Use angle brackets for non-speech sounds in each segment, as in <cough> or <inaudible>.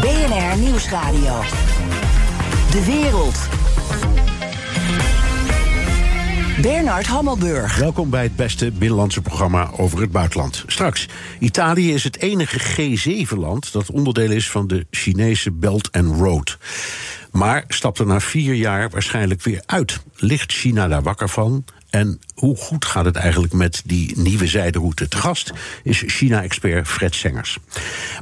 BNR Nieuwsradio. De wereld. Bernard Hammelburg. Welkom bij het beste binnenlandse programma over het buitenland. Straks, Italië is het enige G7-land dat onderdeel is van de Chinese Belt and Road. Maar stapt er na vier jaar waarschijnlijk weer uit. Ligt China daar wakker van? En hoe goed gaat het eigenlijk met die nieuwe zijderoute? Te gast is China-expert Fred Sengers.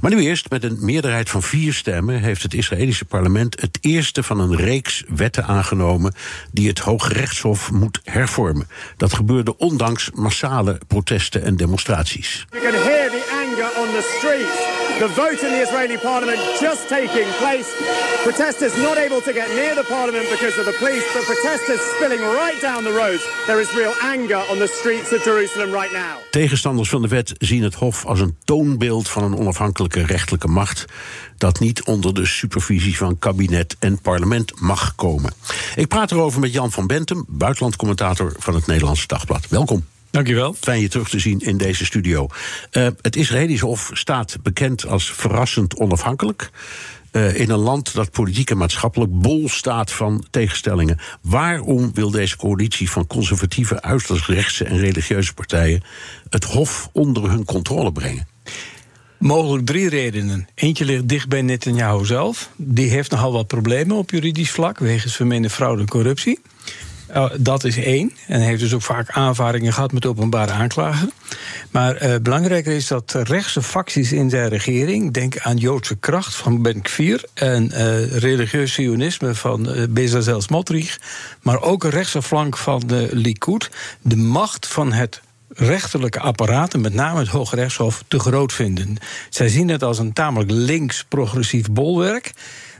Maar nu eerst, met een meerderheid van vier stemmen... heeft het Israëlische parlement het eerste van een reeks wetten aangenomen... die het Hoge Rechtshof moet hervormen. Dat gebeurde ondanks massale protesten en demonstraties. You the anger on the streets. The vote in the Israeli parliament just taking place. Protesters not able to get near the parliament because of the police, but protesters spilling right down the roads. There is real anger on the streets of Jerusalem right now. Tegenstanders van de wet zien het Hof als een toonbeeld van een onafhankelijke rechtelijke macht. dat niet onder de supervisie van kabinet en parlement mag komen. Ik praat erover met Jan van Bentum, buitenlandcommentator van het Nederlandse Dagblad. Welkom. Dankjewel. Fijn je terug te zien in deze studio. Uh, het Israëlische Hof staat bekend als verrassend onafhankelijk. Uh, in een land dat politiek en maatschappelijk bol staat van tegenstellingen. Waarom wil deze coalitie van conservatieve, uiterst rechtse en religieuze partijen het Hof onder hun controle brengen? Mogelijk drie redenen. Eentje ligt dicht bij Netanyahu zelf. Die heeft nogal wat problemen op juridisch vlak wegens vermeende fraude en corruptie. Uh, dat is één. En heeft dus ook vaak aanvaringen gehad met openbare aanklager. Maar uh, belangrijker is dat rechtse facties in zijn regering, denk aan Joodse kracht van Ben Kvier en uh, religieus sionisme van uh, Bezalel Smotrich, maar ook een rechtse flank van de Likud, de macht van het rechterlijke apparaten, met name het Hoge Rechtshof, te groot vinden. Zij zien het als een tamelijk links-progressief bolwerk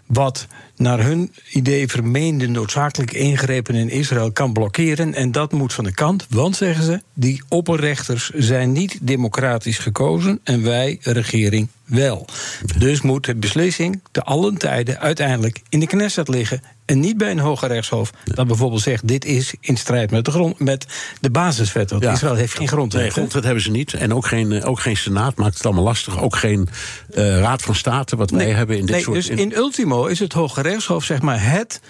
wat naar hun idee vermeende noodzakelijke ingrepen in Israël kan blokkeren. En dat moet van de kant, want zeggen ze, die opperrechters zijn niet democratisch gekozen en wij, regering, wel. Dus moet de beslissing te allen tijden uiteindelijk in de Knesset liggen. En niet bij een hoger rechtshof dat bijvoorbeeld zegt: dit is in strijd met de, grond, met de basiswet. Want ja. Israël heeft geen grondwet. Nee, grondwet hebben ze niet. En ook geen, ook geen Senaat maakt het allemaal lastig. Ook geen uh, Raad van State, wat nee, wij hebben in dit nee, soort. Dus in ultimo is het Hoge Zeg maar het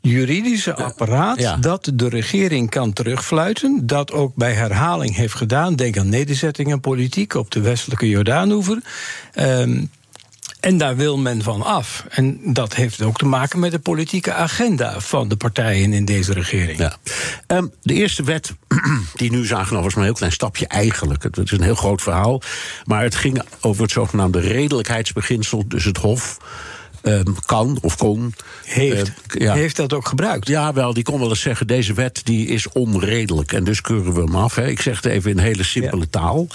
juridische apparaat ja. dat de regering kan terugfluiten. Dat ook bij herhaling heeft gedaan. Denk aan nederzettingen, politiek op de westelijke Jordaanoever. Um, en daar wil men van af. En dat heeft ook te maken met de politieke agenda van de partijen in deze regering. Ja. Um, de eerste wet <clears throat> die nu is aangenomen was maar een heel klein stapje eigenlijk. Het is een heel groot verhaal. Maar het ging over het zogenaamde redelijkheidsbeginsel. Dus het Hof. Um, kan of kon. Heeft, uh, ja. heeft dat ook gebruikt? Ja, wel, die kon wel eens zeggen: deze wet die is onredelijk. En dus keuren we hem af. Hè. Ik zeg het even in hele simpele ja. taal.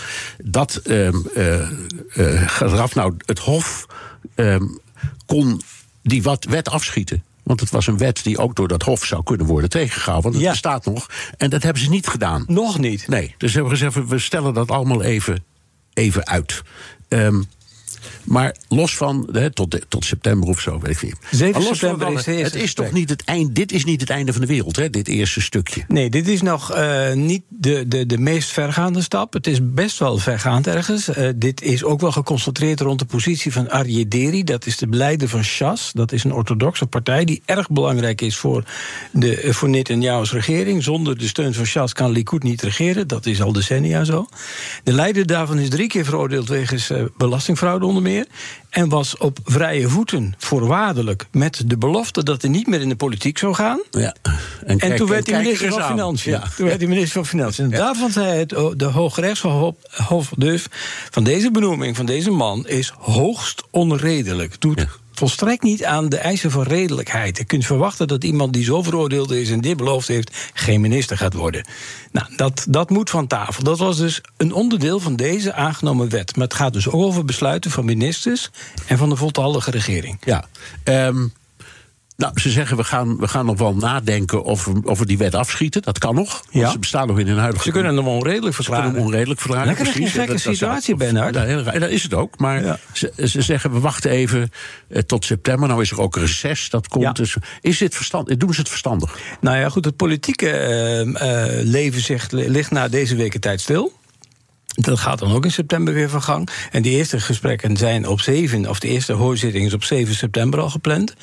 Dat um, uh, uh, eraf. Nou, het Hof um, kon die wat wet afschieten. Want het was een wet die ook door dat Hof zou kunnen worden tegengehouden. Want het ja. bestaat nog. En dat hebben ze niet gedaan. Nog niet? Nee. Dus hebben we gezegd: we stellen dat allemaal even, even uit. Maar los van, hè, tot, tot september of zo, weet ik niet. 7 september is het, het is toch niet het einde, dit is niet het einde van de wereld, hè, dit eerste stukje. Nee, dit is nog uh, niet de, de, de meest vergaande stap. Het is best wel vergaand ergens. Uh, dit is ook wel geconcentreerd rond de positie van Aryeh Deri. Dat is de leider van Shas. Dat is een orthodoxe partij die erg belangrijk is voor, de, voor Netanyahu's regering. Zonder de steun van Shas kan Likud niet regeren. Dat is al decennia zo. De leider daarvan is drie keer veroordeeld wegens uh, belastingfraude onder meer. En was op vrije voeten voorwaardelijk met de belofte dat hij niet meer in de politiek zou gaan. Ja. En, en toen werd hij minister van Financiën. Ja. Toen werd hij minister van Financiën. En ja. daarvan zei het, de Hooggerechtshof dus van deze benoeming van deze man is hoogst onredelijk. Doet volstrekt niet aan de eisen van redelijkheid. Je kunt verwachten dat iemand die zo veroordeeld is en dit beloofd heeft, geen minister gaat worden. Nou, dat, dat moet van tafel. Dat was dus een onderdeel van deze aangenomen wet. Maar het gaat dus ook over besluiten van ministers en van de voltallige regering. Ja. Um nou, ze zeggen we gaan, we gaan nog wel nadenken of we, of we die wet afschieten. Dat kan nog. Ja. Ze bestaan nog in hun huidige. Ze kunnen hem onredelijk verklaren. Ze kunnen hem onredelijk verklaren. Lekker precies. een gekke situatie, Bernard. Dat, dat is het ook. Maar ze, ze, zeggen we wachten even eh, tot september. Nou is er ook reces. Dat komt. Ja. Dus is dit verstand, doen ze het verstandig? Nou ja, goed. Het politieke uh, uh, leven zegt, ligt na deze weken tijd stil. Dat gaat dan ook in september weer van gang. En de eerste gesprekken zijn op 7, of de eerste hoorzitting is op 7 september al gepland.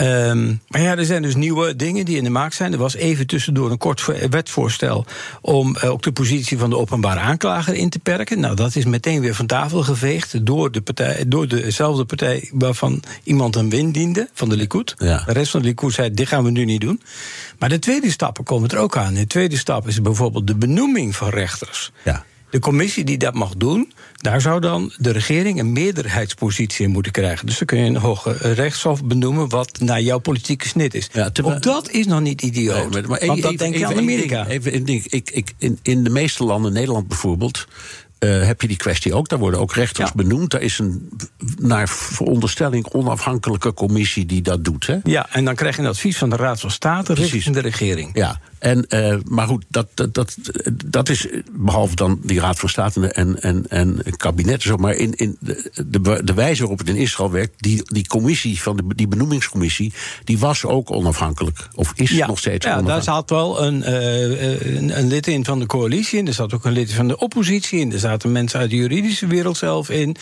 Um, maar ja, er zijn dus nieuwe dingen die in de maak zijn. Er was even tussendoor een kort wetvoorstel om uh, ook de positie van de openbare aanklager in te perken. Nou, dat is meteen weer van tafel geveegd door, de partij, door dezelfde partij waarvan iemand een win diende, van de Likud. Ja. De rest van de Likud zei: dit gaan we nu niet doen. Maar de tweede stappen komen er ook aan. De tweede stap is bijvoorbeeld de benoeming van rechters. Ja. De commissie die dat mag doen, daar zou dan de regering een meerderheidspositie in moeten krijgen. Dus dan kun je een hoge rechtshof benoemen wat naar jouw politieke snit is. Ja, Ook dat is nog niet idioot. Nee, maar, want dat denk je aan Amerika. Even, even, ik, ik, in, in de meeste landen, Nederland bijvoorbeeld. Uh, heb je die kwestie ook. Daar worden ook rechters benoemd. Daar is een naar veronderstelling onafhankelijke commissie die dat doet. Hè? Ja, en dan krijg je een advies van de Raad van State richting de regering. Ja, en, uh, maar goed, dat, dat, dat, dat is behalve dan die Raad van State en, en, en kabinet zo, maar in, in de, de, wijze waarop het in Israël werkt, die, die commissie van de, die benoemingscommissie, die was ook onafhankelijk. Of is ja, nog steeds ja, daar zat wel een, uh, een, een, lid in van de coalitie in, er zat ook een lid van de oppositie in, er zaten mensen uit de juridische wereld zelf in.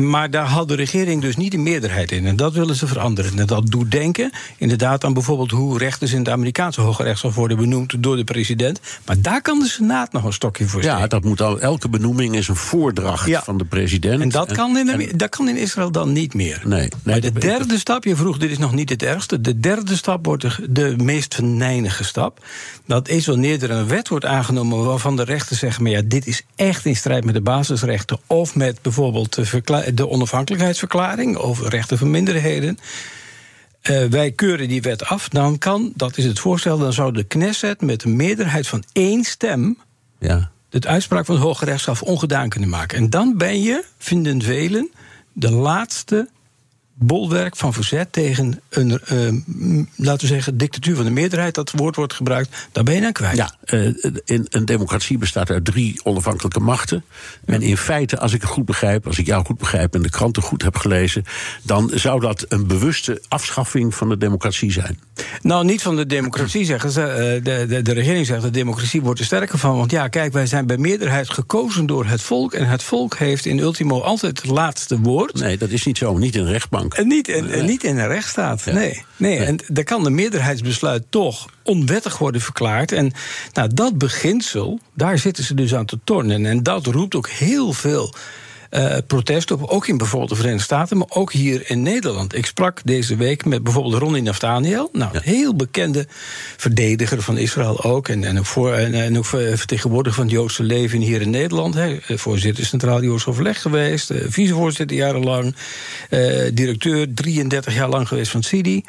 maar daar had de regering dus niet de meerderheid in. En dat willen ze veranderen. En dat doet denken inderdaad aan bijvoorbeeld hoe rechters in het Amerikaanse Hoge Rechtshof worden benoemd door de president. Maar daar kan de Senaat nog een stokje voor steken. Ja, dat moet al, elke benoeming is een voordracht van de president. En dat, kan in, dat kan in Israël dan niet meer. Nee, nee maar de derde stap, je vroeg, dit is nog niet het ergste. De derde stap wordt de, de meest venijnige stap. Dat is wanneer er een wet wordt aangenomen waarvan de rechten zeggen: maar ja, dit is echt in strijd met de basisrechten. Of met bijvoorbeeld de, de onafhankelijkheidsverklaring over rechten van minderheden. Uh, wij keuren die wet af, dan kan, dat is het voorstel, dan zou de Knesset met een meerderheid van één stem. Ja. het uitspraak van het Hoge Rechtshof ongedaan kunnen maken. En dan ben je, vinden velen, de laatste bolwerk van verzet tegen een, uh, laten we zeggen, dictatuur van de meerderheid, dat woord wordt gebruikt, daar ben je dan kwijt. Ja, uh, in een democratie bestaat uit drie onafhankelijke machten. En in feite, als ik het goed begrijp, als ik jou goed begrijp en de kranten goed heb gelezen, dan zou dat een bewuste afschaffing van de democratie zijn. Nou, niet van de democratie <clears throat> zeggen ze. Uh, de, de, de regering zegt de democratie wordt er sterker van. Want ja, kijk, wij zijn bij meerderheid gekozen door het volk. En het volk heeft in ultimo altijd het laatste woord. Nee, dat is niet zo. Niet in een rechtbank. En niet in, niet in een rechtsstaat. Nee. nee. En dan kan de meerderheidsbesluit toch onwettig worden verklaard. En nou, dat beginsel, daar zitten ze dus aan te tornen. En dat roept ook heel veel uh, protest op. Ook in bijvoorbeeld de Verenigde Staten, maar ook hier in Nederland. Ik sprak deze week met bijvoorbeeld Ronnie Naftaniel. Nou, een heel bekende verdediger van Israël ook. En, en, ook, voor, en, en ook vertegenwoordiger van het Joodse leven hier in Nederland. He. Voorzitter Centraal Joods Overleg geweest. Uh, vicevoorzitter jarenlang. Uh, directeur 33 jaar lang geweest van CIDI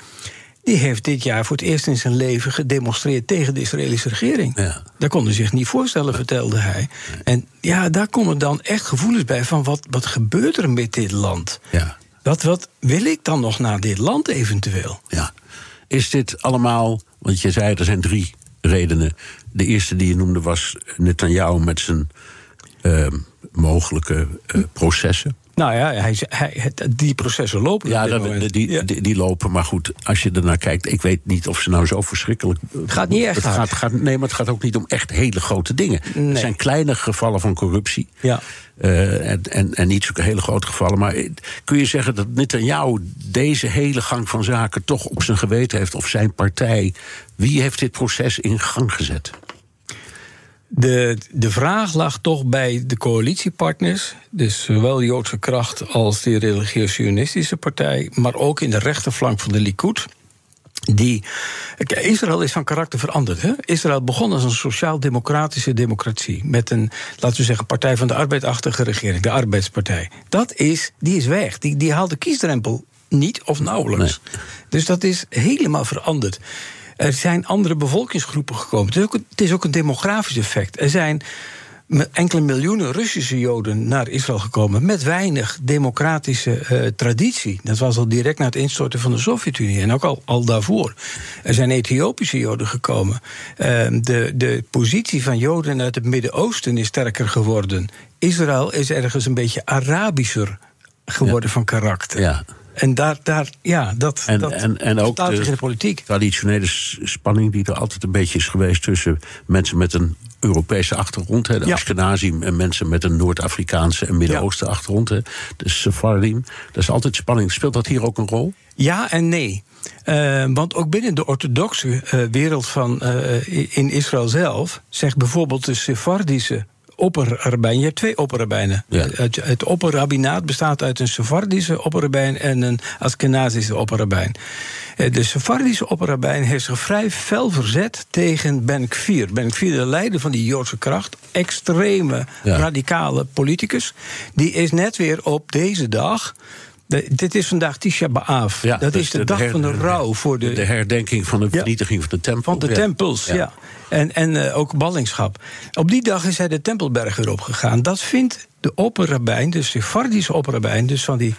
die heeft dit jaar voor het eerst in zijn leven gedemonstreerd tegen de Israëlische regering. Ja. Dat kon hij zich niet voorstellen, vertelde hij. En ja, daar komen dan echt gevoelens bij van wat, wat gebeurt er met dit land? Ja. Wat, wat wil ik dan nog naar dit land eventueel? Ja. Is dit allemaal, want je zei er zijn drie redenen. De eerste die je noemde was Netanyahu met zijn uh, mogelijke uh, processen. Nou ja, hij, hij, die processen lopen. Ja, dat, die, die, die, lopen. Maar goed, als je ernaar kijkt, ik weet niet of ze nou zo verschrikkelijk. Het gaat niet echt. Het gaat, gaat, nee, maar het gaat ook niet om echt hele grote dingen. Er zijn kleine gevallen van corruptie. Ja. Uh, en, en, en, niet zulke hele grote gevallen. Maar kun je zeggen dat Netanyahu deze hele gang van zaken toch op zijn geweten heeft, of zijn partij? Wie heeft dit proces in gang gezet? De, de vraag lag toch bij de coalitiepartners, dus zowel de Joodse kracht als de religieus-sionistische partij, maar ook in de rechterflank van de Likud. Die, Israël is van karakter veranderd. Hè? Israël begon als een sociaal-democratische democratie. Met een, laten we zeggen, partij van de arbeidachtige regering, de arbeidspartij. Dat is, die is weg. Die, die haalt de kiesdrempel niet of nauwelijks. Dus dat is helemaal veranderd. Er zijn andere bevolkingsgroepen gekomen. Het is, ook, het is ook een demografisch effect. Er zijn enkele miljoenen Russische Joden naar Israël gekomen. met weinig democratische uh, traditie. Dat was al direct na het instorten van de Sovjet-Unie en ook al, al daarvoor. Er zijn Ethiopische Joden gekomen. Uh, de, de positie van Joden uit het Midden-Oosten is sterker geworden. Israël is ergens een beetje Arabischer geworden Ja. van karakter. Ja. En daar, daar, ja, dat, En, dat en, en ook in de de politiek. traditionele spanning die er altijd een beetje is geweest tussen mensen met een Europese achtergrond, hè, de Ja. Ashkenazim, en mensen met een Noord-Afrikaanse en Midden-Oosten achtergrond, hè, de Sephardim. Dat is altijd spanning. Speelt dat hier ook een rol? Ja en nee. Eh, want ook binnen de orthodoxe eh, wereld van, eh, in Israël zelf... zegt bijvoorbeeld de Sephardische opperrabijn... je hebt twee opperrabijnen. Ja. Het, het opperrabbinaat bestaat uit een Sephardische opperrabijn... en een Askenazische opperrabijn. Eh, De Sephardische opperrabijn heeft zich vrij fel verzet tegen Ben Kfir. Ben Kfir, de leider van die Joodse kracht... extreme, Ja. radicale politicus... die is net weer op deze dag... De- dit is vandaag Tisha B'Av. dat dus is de, dag her- van de rouw voor de, de herdenking van de Ja. vernietiging van de tempel. van de tempels. Ja. En, en eh, ook ballingschap. Op die dag is hij de Tempelberg weer opgegaan. Dat vindt de opperrabijn, de Sephardische opperrabijn... dus van die,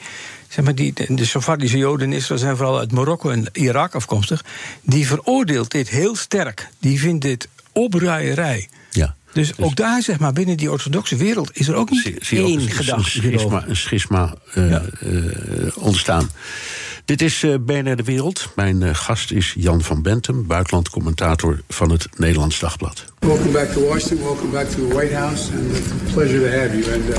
zeg maar die, de Sephardische Joden in Israël zijn vooral uit Marokko en Irak afkomstig... die veroordeelt dit heel sterk. Die vindt dit opruierij. Ja. Dus, ook daar, zeg maar, binnen die orthodoxe wereld... is er ook niet Zie, zie je ook één gedachte schisma, een schisma eh, Ja. eh, ontstaan. Dit is eh BNR De Wereld. Mijn gast is Jan van Bentum, buitenlandcommentator van het Nederlands Dagblad. Welcome back to Washington. Welcome back to the White House. And it's a pleasure to have you. And uh,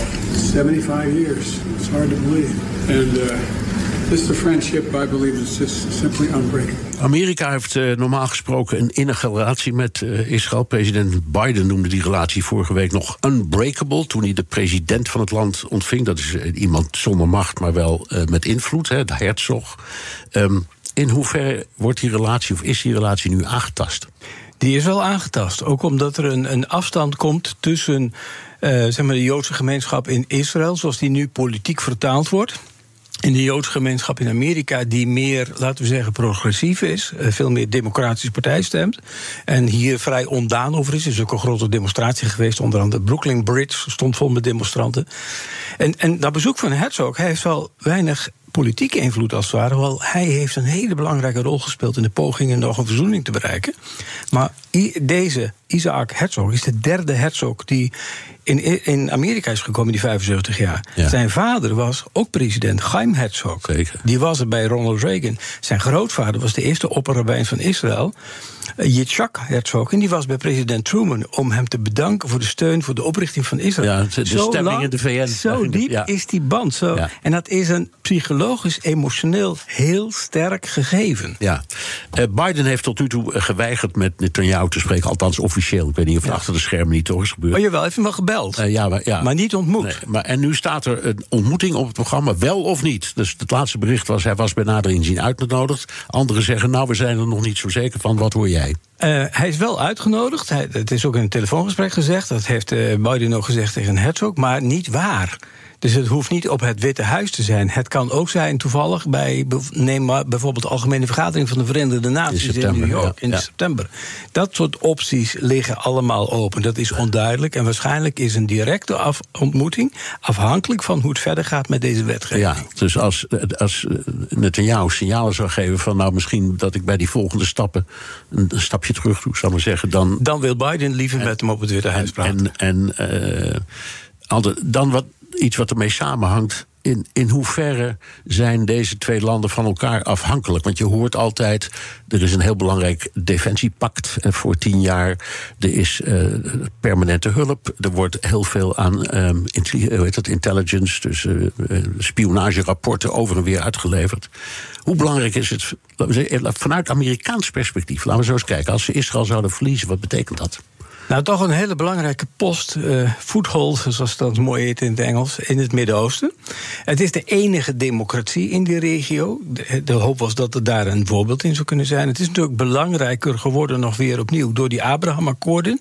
75 years. It's hard to believe. And uh, this friendship I believe is just simply unbreakable. Amerika heeft eh, normaal gesproken een innige relatie met eh, Israël. President Biden noemde die relatie vorige week nog unbreakable. toen hij de president van het land ontving. Dat is eh, iemand zonder macht, maar wel eh, met invloed, hè, de Herzog. Ehm, in hoeverre wordt die relatie, of is die relatie nu aangetast? Die is wel aangetast. Ook omdat er een, een afstand komt tussen eh, zeg maar de Joodse gemeenschap in Israël, zoals die nu politiek vertaald wordt. En de Joodse gemeenschap in Amerika, die meer, laten we zeggen, progressief is. eh, Veel meer democratische partij stemt. En hier vrij ondaan over is. Er is ook een grote demonstratie geweest. Onder andere Brooklyn Bridge stond vol met demonstranten. En, en dat bezoek van Herzog, hij heeft wel weinig politieke invloed als het ware. Wel, hij heeft een hele belangrijke rol gespeeld in de pogingen nog een verzoening te bereiken. Maar deze Isaac Herzog is de derde Herzog die in, in Amerika is gekomen die 75 jaar. Ja. Zijn vader was ook president, Chaim Herzog. Zeker. Die was er bij Ronald Reagan. Zijn grootvader was de eerste opperrabijn van Israël. eh, Yitzhak Herzog. En die was bij president Truman om hem te bedanken voor de steun voor de oprichting van Israël. Ja, de- Zo stemming lang, in de VN. Zo diep Ja. is die band. Zo. Ja. En dat is een psychologisch, emotioneel heel sterk gegeven. Ja, Eh, Biden heeft tot nu toe eh, geweigerd met Netanyahu te spreken, althans officieel. Ik weet niet of het achter de schermen niet toch is gebeurd. Maar jawel, heeft hem wel gebeld. Eh, ja, maar, ja. Maar niet ontmoet. Nee, maar, en nu staat er een ontmoeting op het programma, wel of niet. Dus het laatste bericht was, hij was bij nader inzien uitgenodigd. Anderen zeggen, nou, we zijn er nog niet zo zeker van. Wat hoor jij? Eh, hij is wel uitgenodigd. Hij, het is ook in een telefoongesprek gezegd. Dat heeft eh, Biden ook gezegd tegen Herzog. Maar niet waar. Dus het hoeft niet op het Witte Huis te zijn. Het kan ook zijn toevallig bij neem maar bijvoorbeeld de Algemene Vergadering van de Verenigde Naties in, New York ja, in ja. september. Dat soort opties liggen allemaal open. Dat is onduidelijk. En waarschijnlijk is een directe af- ontmoeting afhankelijk van hoe het verder gaat met deze wetgeving. Ja, dus als, als eh, Netanyahu signalen zou geven van, nou, misschien dat ik bij die volgende stappen een, stapje terug doe, zou ik maar zeggen, dan. Dan wil Biden liever met hem op het Witte Huis praten. En, en eh, dan wat, iets wat ermee samenhangt. In, in hoeverre zijn deze twee landen van elkaar afhankelijk? Want je hoort altijd, er is een heel belangrijk defensiepact eh, voor tien jaar. Er is eh, permanente hulp. Er wordt heel veel aan ehm, intelli- hoe heet dat, intelligence, dus eh, eh, spionagerapporten over en weer uitgeleverd. Hoe belangrijk is het, vanuit Amerikaans perspectief, laten we zo eens kijken. Als ze Israël zouden verliezen, wat betekent dat? Nou, toch een hele belangrijke post, eh foothold, zoals dat mooi heet in het Engels, in het Midden-Oosten. Het is de enige democratie in die regio. De, de, hoop was dat er daar een voorbeeld in zou kunnen zijn. Het is natuurlijk belangrijker geworden, nog weer opnieuw, door die Abraham-akkoorden.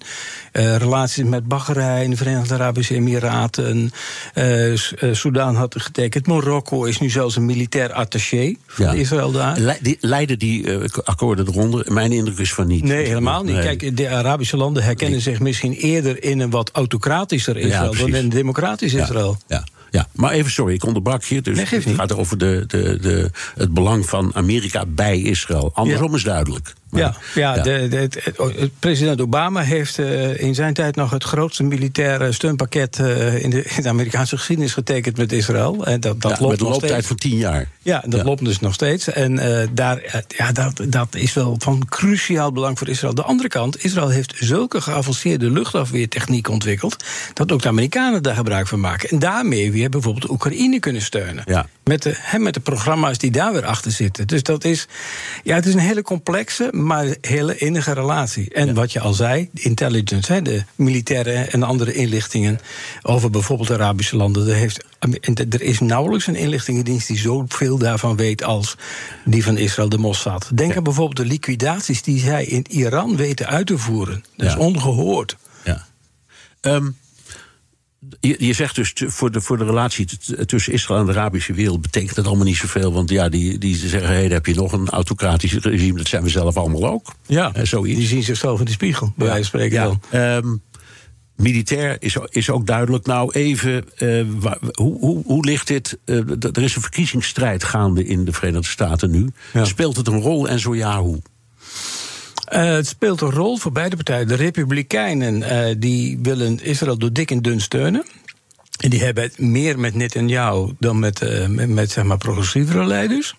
Uh, relaties met Bahrein, Verenigde Arabische Emiraten, uh, Soudaan had getekend. Marokko is nu zelfs een militair attaché van ja. Israël daar. Le die, leiden die akkoorden eronder? Mijn indruk is van niet. Nee, helemaal niet. Nee. Kijk, de Arabische landen herkennen zich misschien eerder in een wat autocratischer Israël ja, dan in een democratisch Israël. Ja. Ja, maar even sorry, ik onderbrak je. Dus nee, het gaat over de, de, de, het belang van Amerika bij Israël. Andersom ja. is duidelijk. Maar, ja, ja, ja. De, de, de, president Obama heeft uh, in zijn tijd nog het grootste militaire steunpakket uh, in, de, in de Amerikaanse geschiedenis getekend met Israël. En dat, dat ja, loopt met een looptijd van tien jaar. Ja, dat loopt dus nog steeds. En uh, daar, ja, dat, dat is wel van cruciaal belang voor Israël. De andere kant, Israël heeft zulke geavanceerde luchtafweertechniek ontwikkeld. dat ook de Amerikanen daar gebruik van maken. En daarmee weer bijvoorbeeld Oekraïne kunnen steunen. Ja. Met, de, he, met de programma's die daar weer achter zitten. Dus dat is, ja, het is een hele complexe, maar hele innige relatie. En ja. wat je al zei, de intelligence, hè, de militaire en andere inlichtingen over bijvoorbeeld Arabische landen. Er, heeft, er is nauwelijks een inlichtingendienst die zoveel daarvan weet als die van Israël, de Mossad. Denk ja. aan bijvoorbeeld de liquidaties die zij in Iran weten uit te voeren. Dat is ongehoord. Ja. Um, je, je, zegt dus voor de, voor de relatie tussen Israël en de Arabische wereld betekent dat allemaal niet zoveel. Want ja, die, die zeggen: hé, hey, heb je nog een autocratisch regime. Dat zijn we zelf allemaal ook. Ja, uh, zoiets. die zien zichzelf in de spiegel, bij ja. wijze van spreken ja. dan. Um, militair is, is ook duidelijk. Nou, even, uh, waar, hoe, hoe, hoe ligt dit? Uh, er is een verkiezingsstrijd gaande in de Verenigde Staten nu. Ja. Speelt het een rol en zo ja, hoe? Uh, het speelt een rol voor beide partijen. De Republikeinen uh, die willen Israël door dik en dun steunen. En die hebben het meer met Netanyahu dan met, uh, met, met zeg maar, progressievere leiders.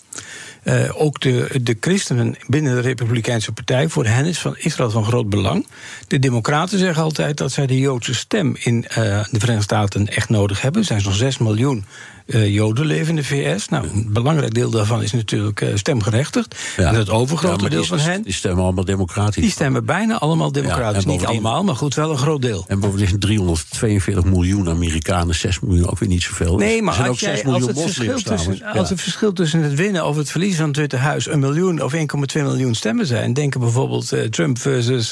Ook de, de christenen binnen de Republikeinse Partij, voor hen is van Israël van groot belang. De Democraten zeggen altijd dat zij de Joodse stem in de Verenigde Staten echt nodig hebben. Er zijn zo'n 6 miljoen uh, Joden leven in de VS. Nou, een belangrijk deel daarvan is natuurlijk uh, stemgerechtigd. Ja. En het overgrote ja, deel van hen. Die stemmen allemaal democratisch. Die stemmen bijna allemaal democratisch. Ja, Niet allemaal, maar goed, wel een groot deel. En bovendien 342 miljoen Amerikanen, 6 miljoen ook weer niet zoveel. Nee, maar zijn als, ook 6 jij, miljoen als, het moslims tussen, als het verschil tussen het winnen of het verliezen van het Witte Huis een miljoen of 1,2 miljoen stemmen zijn, denken bijvoorbeeld uh, Trump versus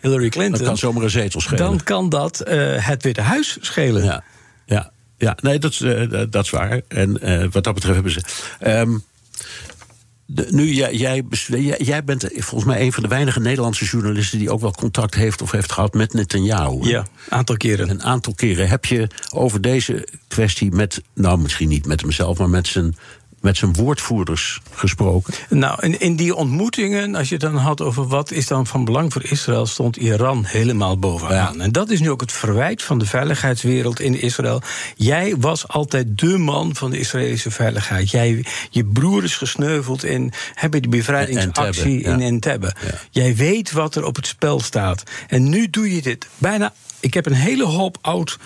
Hillary Clinton. Dan kan zomamer een zetel schelen. Dan kan dat het Witte Huis schelen. Ja. ja. Ja, nee, dat, uh, dat is waar. En uh, wat dat betreft hebben ze. Um, de, nu, jij, jij, jij, bent volgens mij een van de weinige Nederlandse journalisten die ook wel contact heeft of heeft gehad met Netanyahu. Ja, een aantal keren. Een aantal keren. Heb je over deze kwestie met, nou misschien niet met hemzelf, maar met zijn met zijn woordvoerders gesproken? Nou, in, in, die ontmoetingen, als je het dan had over wat is dan van belang voor Israël, stond Iran helemaal bovenaan. Ja. En dat is nu ook het verwijt van de veiligheidswereld in Israël. Jij was altijd de man van de Israëlische veiligheid. Jij, je broer is gesneuveld in hebben die bevrijdingsactie in Entebbe. Ja. Jij weet wat er op het spel staat. En nu doe je dit bijna. Ik heb een hele hoop oud.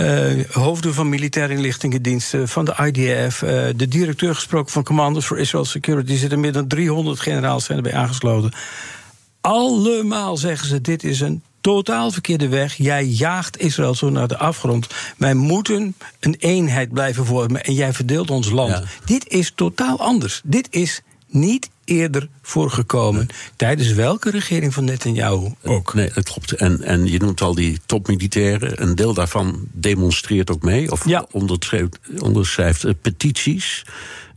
Uh, hoofden van militaire inlichtingendiensten, van de IDF, uh, de directeur gesproken van Commanders for Israel Security. Er zitten meer dan 300 generaals zijn erbij aangesloten. Allemaal zeggen ze: dit is een totaal verkeerde weg. Jij jaagt Israël zo naar de afgrond. Wij moeten een eenheid blijven vormen en jij verdeelt ons land. Ja. Dit is totaal anders. Dit is niet eerder voorgekomen. Nee. Tijdens welke regering van Netanyahu ook? Nee, dat klopt. En, en je noemt al die topmilitairen. Een deel daarvan demonstreert ook mee. Of ja. onderschrijft, onderschrijft uh, petities.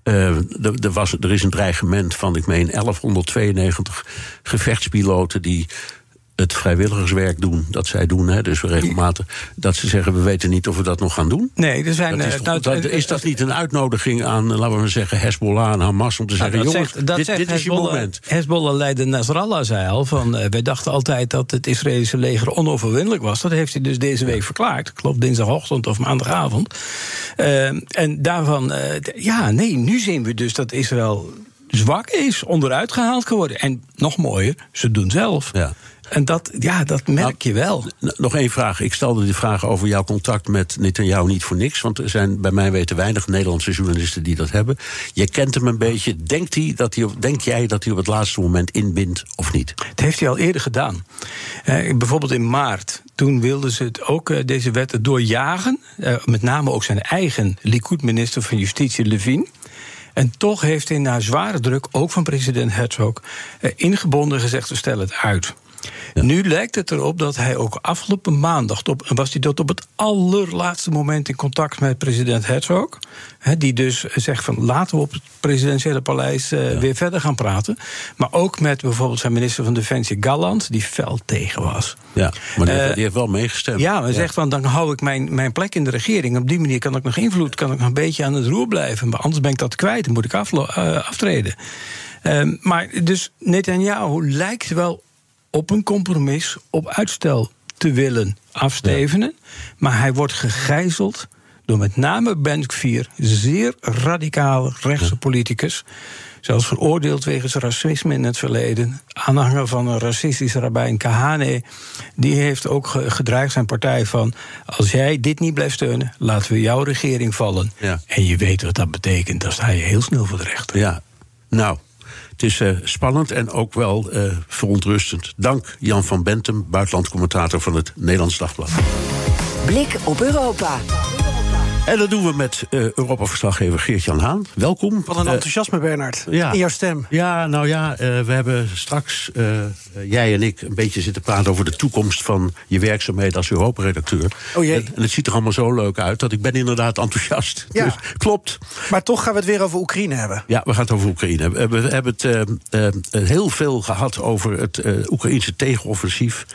Uh, er, was, er is een dreigement van, ik meen, 1192 gevechtspiloten die het vrijwilligerswerk doen dat zij doen, hè, dus regelmatig, dat ze zeggen: we weten niet of we dat nog gaan doen. Nee, er zijn. Dat is, toch, dat, is dat niet een uitnodiging aan, laten we maar zeggen, Hezbollah en Hamas om te zeggen: nou, jongens, zegt, dit, dit is je moment. Hezbollah-leider Nasrallah zei al: van, uh, wij dachten altijd dat het Israëlische leger onoverwinnelijk was. Dat heeft hij dus deze week verklaard. Ik geloof dinsdagochtend of maandagavond. Uh, en daarvan, uh, ja, nee, nu zien we dus dat Israël zwak is, onderuit gehaald geworden. En nog mooier, ze doen zelf. Ja. En dat, ja, dat merk je wel. Nog één vraag. Ik stelde die vraag over jouw contact met Netanyahu niet voor niks. Want er zijn bij mij weten weinig Nederlandse journalisten die dat hebben. Je kent hem een beetje. Denkt hij dat hij, denk jij dat hij op het laatste moment inbindt of niet? Het heeft hij al eerder gedaan. Eh, bijvoorbeeld in maart. Toen wilden ze het ook, eh, deze wet doorjagen. Eh, met name ook zijn eigen Likud-minister van Justitie, Levine. En toch heeft hij na zware druk, ook van president Herzog... eh, ingebonden gezegd, we stellen het uit. Nu lijkt het erop dat hij ook afgelopen maandag... Op, was hij tot op het allerlaatste moment in contact met president Herzog... Die dus zegt van laten we op het presidentiële paleis eh, weer verder gaan praten. Maar ook met bijvoorbeeld zijn minister van Defensie Galland... die fel tegen was. Ja, maar die, Eh, die heeft wel meegestemd. Ja, maar zegt van dan hou ik mijn, mijn plek in de regering. Op die manier kan ik nog invloed, kan ik nog een beetje aan het roer blijven. Maar anders ben ik dat kwijt, dan moet ik eh, aftreden. Ehm, maar dus Netanyahu lijkt wel op een compromis, op uitstel te willen afstevenen. Maar hij wordt gegijzeld door met name Ben Gvir, zeer radicale rechtse politicus. Zelfs veroordeeld wegens racisme in het verleden. Aanhanger van een racistische rabbijn Kahane. Die heeft ook ge- gedreigd zijn partij van... als jij dit niet blijft steunen, laten we jouw regering vallen. Ja. En je weet wat dat betekent. Dan sta je heel snel voor de rechter. Ja, nou, het is eh, spannend en ook wel eh, verontrustend. Dank Jan van Bentum, buitenlandcommentator van het Nederlands Dagblad. Blik op Europa. En dat doen we met eh Europa-verslaggever Geert-Jan Haan. Welkom. Wat een Eh, enthousiasme, Bernard. ja. In jouw stem. Ja, nou ja, eh, we hebben straks, jij en ik, een beetje zitten praten over de toekomst van je werkzaamheden als Europa-redacteur. Oh jee. En, en het ziet er allemaal zo leuk uit dat ik ben inderdaad enthousiast. Ja. Dus, klopt. Maar toch gaan we het weer over Oekraïne hebben. Ja, we gaan het over Oekraïne. Hebben, we hebben het heel veel gehad over het Oekraïnse tegenoffensief.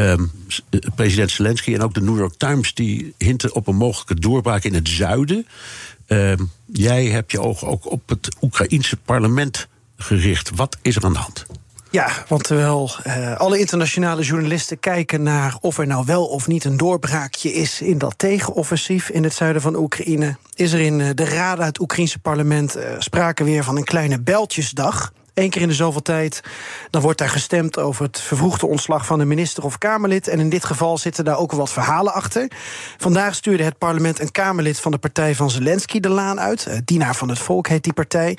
Ehm, eh, president Zelensky en ook de New York Times die hinten op een mogelijke doorbraak in het zuiden. Ehm, jij hebt je ogen ook op het Oekraïense parlement gericht. Wat is er aan de hand? Ja, want terwijl eh, alle internationale journalisten kijken naar of er nou wel of niet een doorbraakje is in dat tegenoffensief in het zuiden van Oekraïne, is er in eh, de uit het Oekraïnse parlement eh, sprake weer van een kleine beltjesdag. Eén keer in de zoveel tijd. Dan wordt daar gestemd over het vervroegde ontslag van een minister of Kamerlid. En in dit geval zitten daar ook wat verhalen achter. Vandaag stuurde het parlement een Kamerlid van de partij van Zelensky de laan uit. Eh, Dienaar van het Volk heet die partij.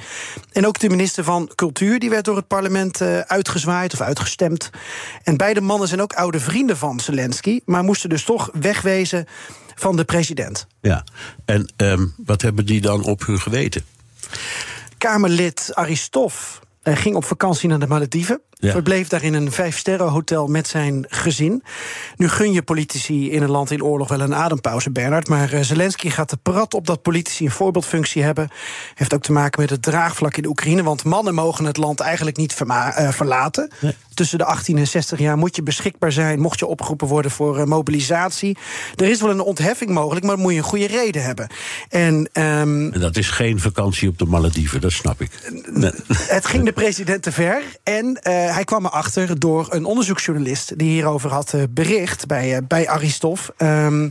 En ook de minister van Cultuur die werd door het parlement eh, uitgezwaaid of uitgestemd. En beide mannen zijn ook oude vrienden van Zelensky. Maar moesten dus toch wegwezen van de president. Ja, en ehm, wat hebben die dan op hun geweten? Kamerlid Aristof ging op vakantie naar de Malediven. Ja. Verbleef daar in een vijfsterrenhotel met zijn gezin. Nu gun je politici in een land in oorlog wel een adempauze, Bernard. Maar eh, Zelensky gaat te prat op dat politici een voorbeeldfunctie hebben. Heeft ook te maken met het draagvlak in de Oekraïne. Want mannen mogen het land eigenlijk niet eh, verlaten. Tussen de 18 en 60 jaar moet je beschikbaar zijn. Mocht je opgeroepen worden voor eh, mobilisatie. Er is wel een ontheffing mogelijk, maar dan moet je een goede reden hebben. En ehm, En dat is geen vakantie op de Malediven, dat snap ik. Nee. Het ging de president te ver. En hij kwam erachter door een onderzoeksjournalist die hierover had eh, bericht bij, eh, bij Aristof. Ehm,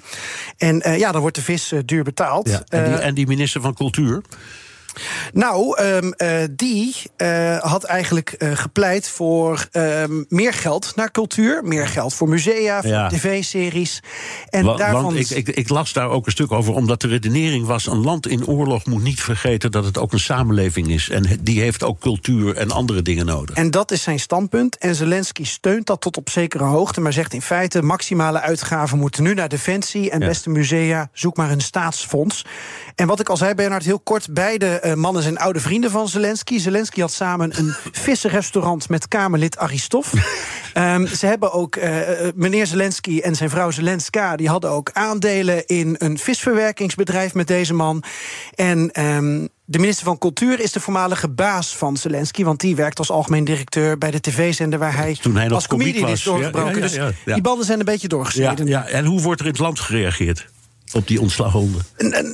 en eh, ja, dan wordt de vis eh, duur betaald. Ja, en, die, Eh, en die minister van Cultuur? Nou, ehm, eh, die eh, had eigenlijk eh, gepleit voor ehm, meer geld naar cultuur, meer geld voor musea, voor Ja. tv-series. En Wa- daarvan. Want ik, ik, ik las daar ook een stuk over, omdat de redenering was: een land in oorlog moet niet vergeten dat het ook een samenleving is. En die heeft ook cultuur en andere dingen nodig. En dat is zijn standpunt. En Zelensky steunt dat tot op zekere hoogte, maar zegt in feite: maximale uitgaven moeten nu naar defensie. En Ja. beste musea, zoek maar een staatsfonds. En wat ik al zei, Bernard, heel kort: beide eh, mannen zijn oude vrienden van Zelensky. Zelensky had samen een <laughs> vissenrestaurant met Kamerlid Aristof. <laughs> Ehm, ze hebben ook, eh, eh, meneer Zelensky en zijn vrouw Zelenska, die hadden ook aandelen in een visverwerkingsbedrijf met deze man. En ehm, de minister van Cultuur is de voormalige baas van Zelensky, want die werkt als algemeen directeur bij de tv-zender waar hij, Toen hij nog als comedian is doorgebroken. ja, ja, ja, Dus die banden zijn een beetje doorgesneden. ja, en hoe wordt er in het land gereageerd? Op die ontslaghonden?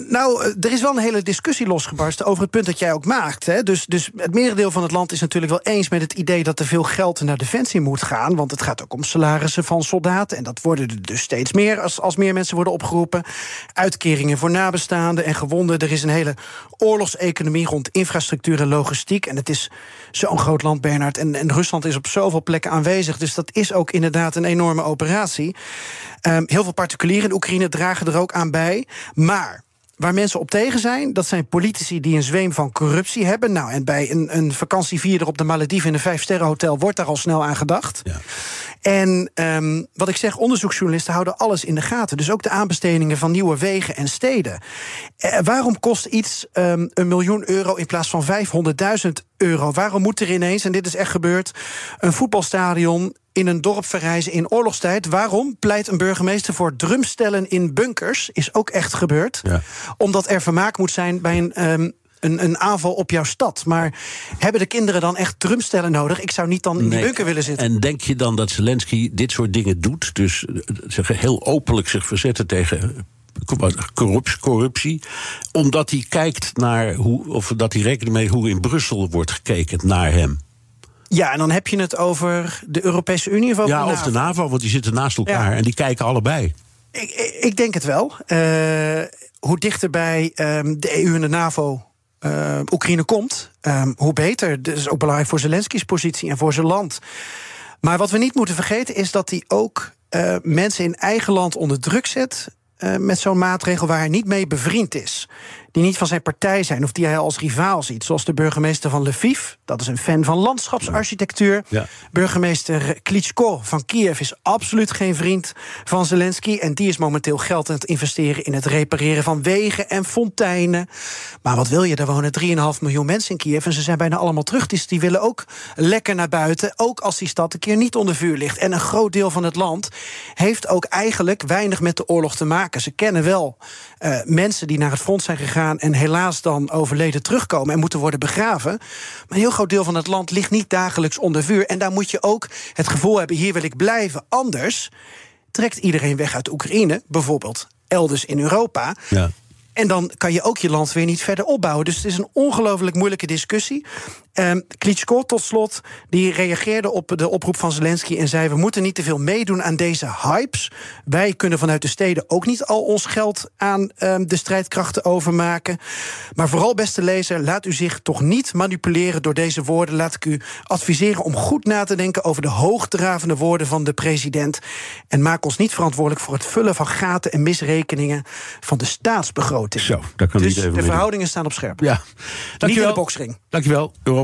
Nou, eh, er is wel een hele discussie losgebarsten over het punt dat jij ook maakt. Hè? Dus, dus het merendeel van het land is natuurlijk wel eens met het idee dat er veel geld naar defensie moet gaan. Want het gaat ook om salarissen van soldaten. En dat worden er dus steeds meer als, als meer mensen worden opgeroepen. Uitkeringen voor nabestaanden en gewonden. Er is een hele oorlogseconomie rond infrastructuur en logistiek. En het is zo'n groot land, Bernard. En, en Rusland is op zoveel plekken aanwezig. Dus dat is ook inderdaad een enorme operatie. Um, heel veel particulieren in Oekraïne dragen er ook aan bij. Maar Waar mensen op tegen zijn, dat zijn politici die een zweem van corruptie hebben. Nou, en bij een, een vakantievierder op de Malediven in een vijfsterrenhotel wordt daar al snel aan gedacht. Ja. En um, wat ik zeg, onderzoeksjournalisten houden alles in de gaten. Dus ook de aanbestedingen van nieuwe wegen en steden. Eh, waarom kost iets um, een miljoen euro in plaats van 500.000 euro? Waarom moet er ineens, en dit is echt gebeurd, een voetbalstadion in een dorp verrijzen in oorlogstijd. Waarom pleit een burgemeester voor drumstellen in bunkers? Is ook echt gebeurd. Ja. Omdat er vermaak moet zijn bij een. Um, een, een, aanval op jouw stad. Maar hebben de kinderen dan echt drumstellen nodig? Ik zou niet dan in die bunker willen zitten. En denk je dan dat Zelensky dit soort dingen doet? Dus eh, zeg, heel openlijk zich verzetten tegen corruptie, corruptie. Omdat hij kijkt naar hoe, of dat hij rekening mee hoe in Brussel wordt gekeken naar hem. Ja, en dan heb je het over de Europese Unie of over ja, de of de NAVO, want die zitten naast elkaar en die kijken allebei. Ik, ik denk het wel. Uh, hoe dichterbij um, de EU en de NAVO uh, Oekraïne komt, um, hoe beter. Dat is ook belangrijk voor Zelensky's positie en voor zijn land. Maar wat we niet moeten vergeten is dat hij ook uh, mensen in eigen land onder druk zet. met zo'n maatregel waar hij niet mee bevriend is die niet van zijn partij zijn of die hij als rivaal ziet. Zoals de burgemeester van Lviv, dat is een fan van landschapsarchitectuur. Ja. Burgemeester Klitschko van Kiev is absoluut geen vriend van Zelensky. En die is momenteel geld aan het investeren in het repareren van wegen en fonteinen. Maar wat wil je? Er wonen 3,5 miljoen mensen in Kiev en ze zijn bijna allemaal terug. Dus die willen ook lekker naar buiten, ook als die stad een keer niet onder vuur ligt. En een groot deel van het land heeft ook eigenlijk weinig met de oorlog te maken. Ze kennen wel uh, mensen die naar het front zijn gegaan en helaas dan overleden terugkomen en moeten worden begraven. Maar een heel groot deel van het land ligt niet dagelijks onder vuur. En daar moet je ook het gevoel hebben: hier wil ik blijven. Anders trekt iedereen weg uit Oekraïne, bijvoorbeeld elders in Europa. Ja. En dan kan je ook je land weer niet verder opbouwen. Dus het is een ongelooflijk moeilijke discussie. Um, Klitschko, tot slot, die reageerde op de oproep van Zelensky en zei: We moeten niet te veel meedoen aan deze hypes. Wij kunnen vanuit de steden ook niet al ons geld aan um, de strijdkrachten overmaken. Maar vooral, beste lezer, laat u zich toch niet manipuleren door deze woorden. Laat ik u adviseren om goed na te denken over de hoogdravende woorden van de president. En maak ons niet verantwoordelijk voor het vullen van gaten en misrekeningen van de staatsbegroting. Zo, daar kan dus niet even de verhoudingen staan op scherp. Ja, Dankjewel. Niet in de boksring. Dankjewel,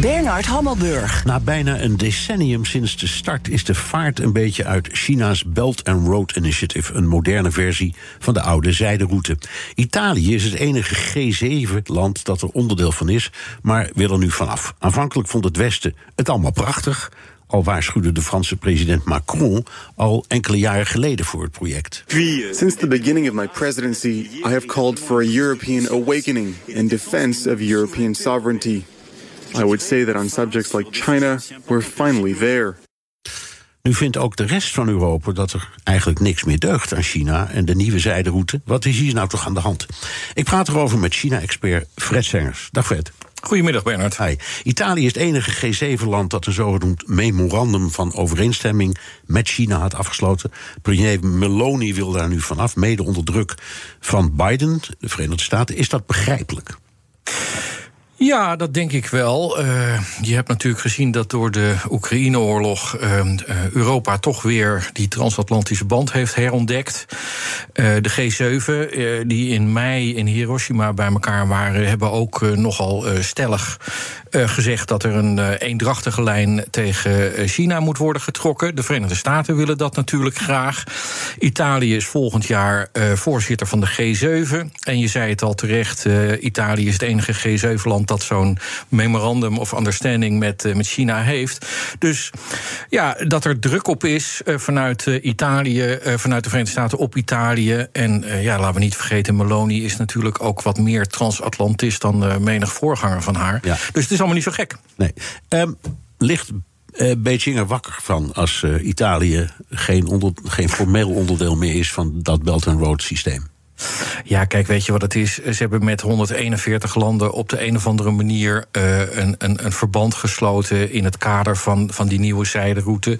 Bernard Hammelburg. Na bijna een decennium sinds de start is de vaart een beetje uit China's Belt and Road Initiative, een moderne versie van de oude zijderoute. Italië is het enige G7-land dat er onderdeel van is, maar wil er nu vanaf. Aanvankelijk vond het Westen het allemaal prachtig. Al waarschuwde de Franse president Macron al enkele jaren geleden voor het project. Since the beginning of my presidency, I have called for a European awakening in defense of European sovereignty. I would say that on subjects like China, we're finally there. Nu vindt ook de rest van Europa dat er eigenlijk niks meer deugt aan China en de nieuwe zijderoute. Wat is hier nou toch aan de hand? Ik praat erover met China-expert Fred Sengers. Dag Fred. Goedemiddag, Bernard. Hi. Italië is het enige G7-land dat een zogenoemd memorandum van overeenstemming met China had afgesloten. Premier Meloni wil daar nu vanaf, mede onder druk van Biden, de Verenigde Staten. Is dat begrijpelijk? Ja, dat denk ik wel. Uh, je hebt natuurlijk gezien dat door de Oekraïne-oorlog uh, Europa toch weer die transatlantische band heeft herontdekt. Uh, de G7, die in mei in Hiroshima bij elkaar waren, hebben ook nogal stellig gezegd dat er een eendrachtige lijn tegen China moet worden getrokken. De Verenigde Staten willen dat natuurlijk graag. Italië is volgend jaar voorzitter van de G7. En je zei het al terecht, Italië is het enige G7-land dat zo'n memorandum of understanding met, uh, met China heeft. Dus ja, dat er druk op is uh, vanuit uh, Italië, vanuit de Verenigde Staten op Italië. En ja, laten we niet vergeten, Meloni is natuurlijk ook wat meer transatlantist dan menig voorganger van haar. Ja. Dus het is allemaal niet zo gek. Nee. Um, ligt Beijing er wakker van als Italië geen, onder, geen formeel onderdeel meer is van dat Belt and Road systeem? Ja, kijk, weet je wat het is? Ze hebben met 141 landen op de een of andere manier uh, een, een, een, verband gesloten in het kader van, van die nieuwe zijderoute.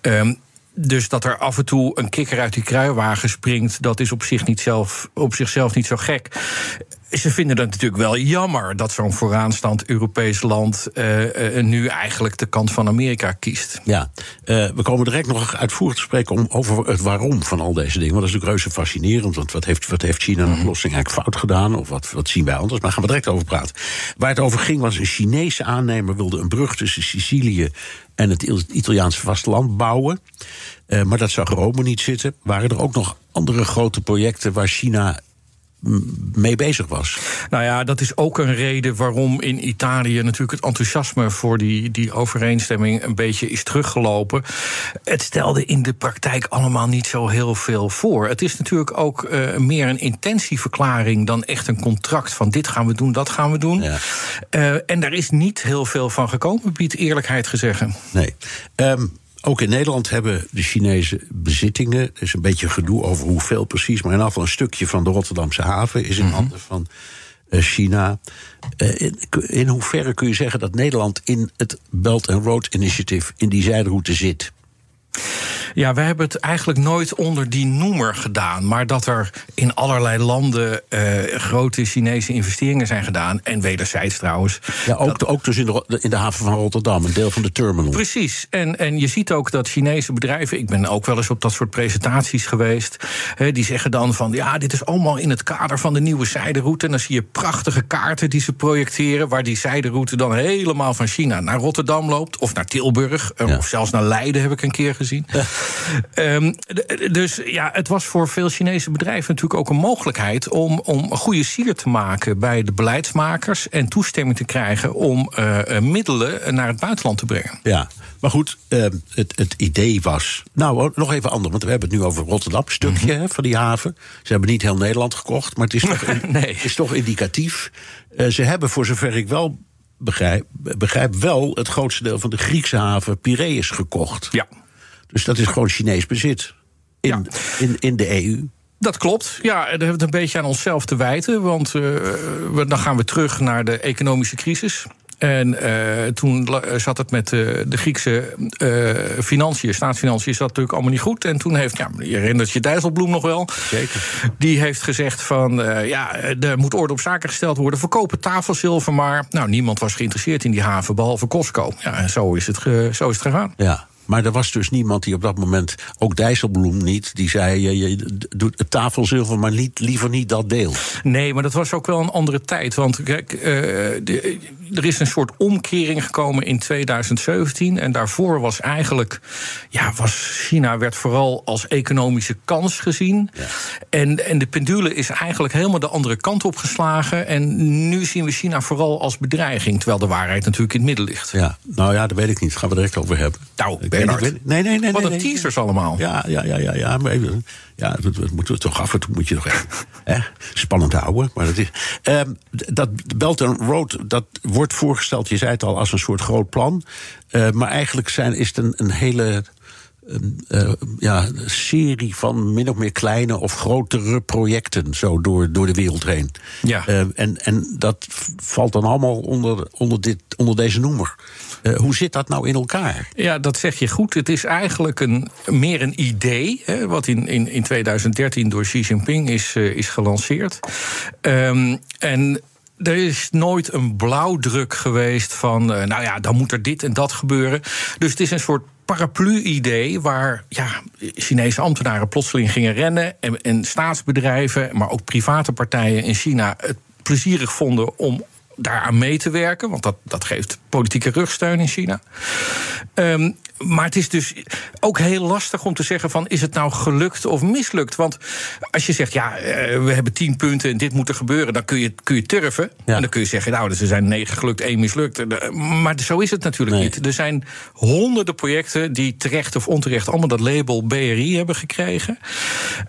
Um, dus dat er af en toe een kikker uit die kruiwagen springt, dat is op, zich niet zelf, op zichzelf niet zo gek ze vinden het natuurlijk wel jammer dat zo'n vooraanstaand Europees land uh, uh, nu eigenlijk de kant van Amerika kiest. Ja, uh, we komen direct nog uitvoerig te spreken om, over het waarom van al deze dingen. Want dat is natuurlijk reuze fascinerend. Want wat heeft, wat heeft China een mhm. oplossing eigenlijk fout gedaan? Of wat, wat zien wij anders? Maar daar gaan we direct over praten. Waar het over ging was een Chinese aannemer wilde een brug tussen Sicilië en het Italiaanse vasteland bouwen. Uh, maar dat zag Rome niet zitten. Waren er ook nog andere grote projecten waar China mee bezig was. Nou ja, dat is ook een reden waarom in Italië natuurlijk het enthousiasme voor die, die overeenstemming een beetje is teruggelopen. Het stelde in de praktijk allemaal niet zo heel veel voor. Het is natuurlijk ook uh, meer een intentieverklaring dan echt een contract van dit gaan we doen, dat gaan we doen. Ja. Uh, en daar is niet heel veel van gekomen, biedt eerlijkheid gezegd. Nee. Um, ook in Nederland hebben de Chinese bezittingen. Er is een beetje gedoe over hoeveel precies. Maar in afval een stukje van de Rotterdamse haven is in mhm. handen van uh, China. Uh, in, in hoeverre kun je zeggen dat Nederland in het Belt and Road Initiative. in die zijderoute zit? Ja, we hebben het eigenlijk nooit onder die noemer gedaan. Maar dat er in allerlei landen uh, grote Chinese investeringen zijn gedaan. En wederzijds trouwens. Ja, ook, ook dus in de, in de haven van Rotterdam, een deel van de terminal. Precies. En, en je ziet ook dat Chinese bedrijven. Ik ben ook wel eens op dat soort presentaties geweest. die zeggen dan van ja, dit is allemaal in het kader van de nieuwe zijderoute. En dan zie je prachtige kaarten die ze projecteren. Waar die zijderoute dan helemaal van China naar Rotterdam loopt. Of naar Tilburg. Eh, of zelfs naar Leiden heb ik een keer gezien. <laughs> Um, dus ja, het was voor veel Chinese bedrijven natuurlijk ook een mogelijkheid om, om een goede sier te maken bij de beleidsmakers en toestemming te krijgen om uh, middelen naar het buitenland te brengen. Ja, maar goed, uh, het, het idee was. Nou, nog even anders, want we hebben het nu over Rotterdam, stukje mm van die haven. Ze hebben niet heel Nederland gekocht, maar het is toch, <laughs> nee. is toch indicatief. Uh, ze hebben, voor zover ik wel begrijp, begrijp, wel het grootste deel van de Griekse haven Piraeus gekocht. Ja. Dus dat is gewoon Chinees bezit in, in, in de EU. Dat klopt. Ja, daar hebben we het een beetje aan onszelf te wijten. Want uh, we, dan gaan we terug naar de economische crisis. En uh, toen zat het met uh, de Griekse uh, financiën, staatsfinanciën, zat natuurlijk allemaal niet goed. En toen heeft, ja, je herinnert je Dijsselbloem nog wel. Zeker. Die heeft gezegd van, ja, er moet orde op zaken gesteld worden. Verkopen tafelzilver maar. Nou, niemand was geïnteresseerd in die haven, behalve Costco. Ja, en zo is het, zo is het gegaan. Ja. Maar er was dus niemand die op dat moment, ook Dijsselbloem niet, die zei: je, je doet het tafelzilver, maar niet, liever niet dat deel. Nee, maar dat was ook wel een andere tijd. Want kijk, uh, de, er is een soort omkering gekomen in 2017. En daarvoor was eigenlijk, ja, was China werd vooral als economische kans gezien. Ja. En, en de pendule is eigenlijk helemaal de andere kant op geslagen. En nu zien we China vooral als bedreiging. Terwijl de waarheid natuurlijk in het midden ligt. Ja, nou ja, dat weet ik niet. Daar gaan we direct over hebben. Nou, Bernard. Nee, nee, nee. Wat een teasers allemaal. Ja, ja, ja, ja. ja, maar even, ja dat, moeten we toch af en toe moet je toch echt <laughs> hè, spannend houden. Maar dat is. Um, dat Belt and Road, dat wordt voorgesteld, je zei het al, als een soort groot plan. Uh, maar eigenlijk zijn, is het een, een hele uh, ja, serie van min of meer kleine of grotere projecten zo door, door de wereld heen. Ja. Uh, en, en dat valt dan allemaal onder, onder, dit, onder deze noemer. Uh, hoe zit dat nou in elkaar? Ja, dat zeg je goed. Het is eigenlijk een, meer een idee, hè, wat in, in, in 2013 door Xi Jinping is, is gelanceerd. Um, en er is nooit een blauwdruk geweest van, nou ja, dan moet er dit en dat gebeuren. Dus het is een soort paraplu-idee waar ja, Chinese ambtenaren plotseling gingen rennen en, en staatsbedrijven, maar ook private partijen in China het plezierig vonden om daaraan mee te werken. Want dat, dat geeft politieke rugsteun in China. Um, maar het is dus ook heel lastig om te zeggen van is het nou gelukt of mislukt? Want als je zegt ja, eh, we hebben tien punten en dit moet er gebeuren, dan kun je, kun je turven. En dan kun je zeggen, nou, dus er zijn negen gelukt, één mislukt. Eh, maar zo is het natuurlijk niet. Er zijn honderden projecten die terecht of onterecht allemaal dat label BRI hebben gekregen.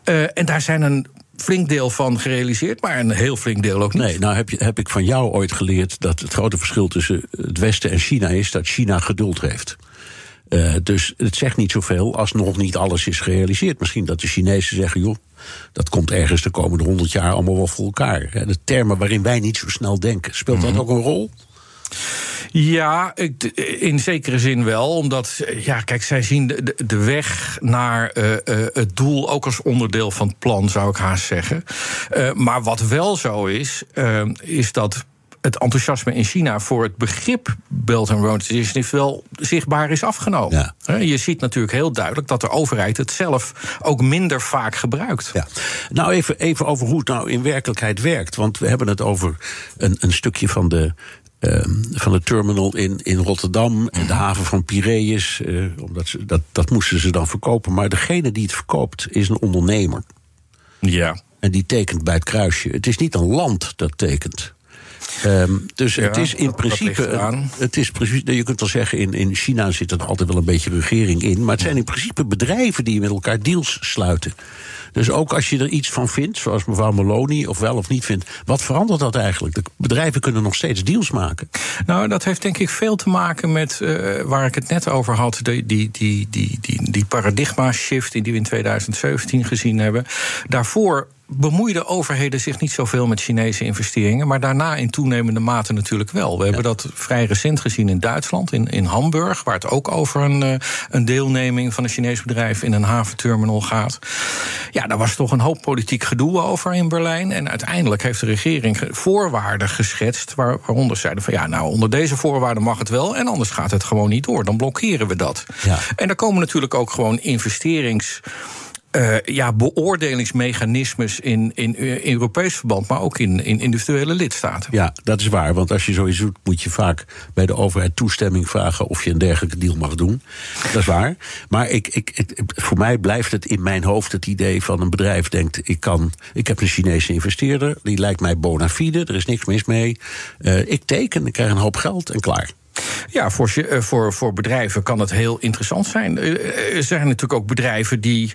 Uh, en daar zijn een flink deel van gerealiseerd, maar een heel flink deel ook niet. Nee, nou heb, je, heb ik van jou ooit geleerd dat het grote verschil tussen het Westen en China is dat China geduld heeft. Uh, dus het zegt niet zoveel als nog niet alles is gerealiseerd. Misschien dat de Chinezen zeggen, joh, dat komt ergens de komende honderd jaar allemaal wel voor elkaar. De termen waarin wij niet zo snel denken, speelt dat mhm. ook een rol? Ja, in zekere zin wel. Omdat, ja, kijk, zij zien de, de weg naar uh, uh, het doel ook als onderdeel van het plan, zou ik haast zeggen. Uh, maar wat wel zo is, is dat het enthousiasme in China voor het begrip Belt and Road Initiative wel zichtbaar is afgenomen. Ja. Je ziet natuurlijk heel duidelijk dat de overheid het zelf ook minder vaak gebruikt. Ja. Nou, even, even over hoe het nou in werkelijkheid werkt. Want we hebben het over een, een stukje van de, uh, van de terminal in, in Rotterdam en de haven van Piraeus. Uh, omdat ze, dat, dat moesten ze dan verkopen. Maar degene die het verkoopt is een ondernemer. Ja. En die tekent bij het kruisje. Het is niet een land dat tekent. Um, dus het is in principe. Het is precies, je kunt wel zeggen, in, in China zit er altijd wel een beetje regering in. Maar het zijn in principe bedrijven die met elkaar deals sluiten. Dus ook als je er iets van vindt, zoals mevrouw Maloney, of wel of niet vindt, wat verandert dat eigenlijk? De bedrijven kunnen nog steeds deals maken. Nou, dat heeft denk ik veel te maken met uh, waar ik het net over had, die, die, die, die, die, die paradigma-shift die we in 2017 gezien hebben. Daarvoor bemoeiden overheden zich niet zoveel met Chinese investeringen, maar daarna in toenemende mate natuurlijk wel. We hebben dat vrij recent gezien in Duitsland, in, in Hamburg, waar het ook over een, uh, een deelneming van een Chinees bedrijf in een haventerminal gaat. Ja, daar was toch een hoop politiek gedoe over in Berlijn. En uiteindelijk heeft de regering voorwaarden geschetst, waar, waaronder zeiden van ja, nou, onder deze voorwaarden mag het wel, en anders gaat het gewoon niet door. Dan blokkeren we dat. Ja. En daar komen natuurlijk ook gewoon investerings uh, ja, beoordelingsmechanismes in, in, in, Europees verband, maar ook in, in individuele lidstaten. Ja, dat is waar. Want als je zoiets doet, moet je vaak bij de overheid toestemming vragen of je een dergelijke deal mag doen. Dat is waar. Maar ik, ik, voor mij blijft het in mijn hoofd het idee van een bedrijf denkt: ik, kan, ik heb een Chinese investeerder, die lijkt mij bona fide, er is niks mis mee. Uh, ik teken, ik krijg een hoop geld en klaar. Ja, voor, eh, voor, voor bedrijven kan het heel interessant zijn. Er zijn natuurlijk ook bedrijven die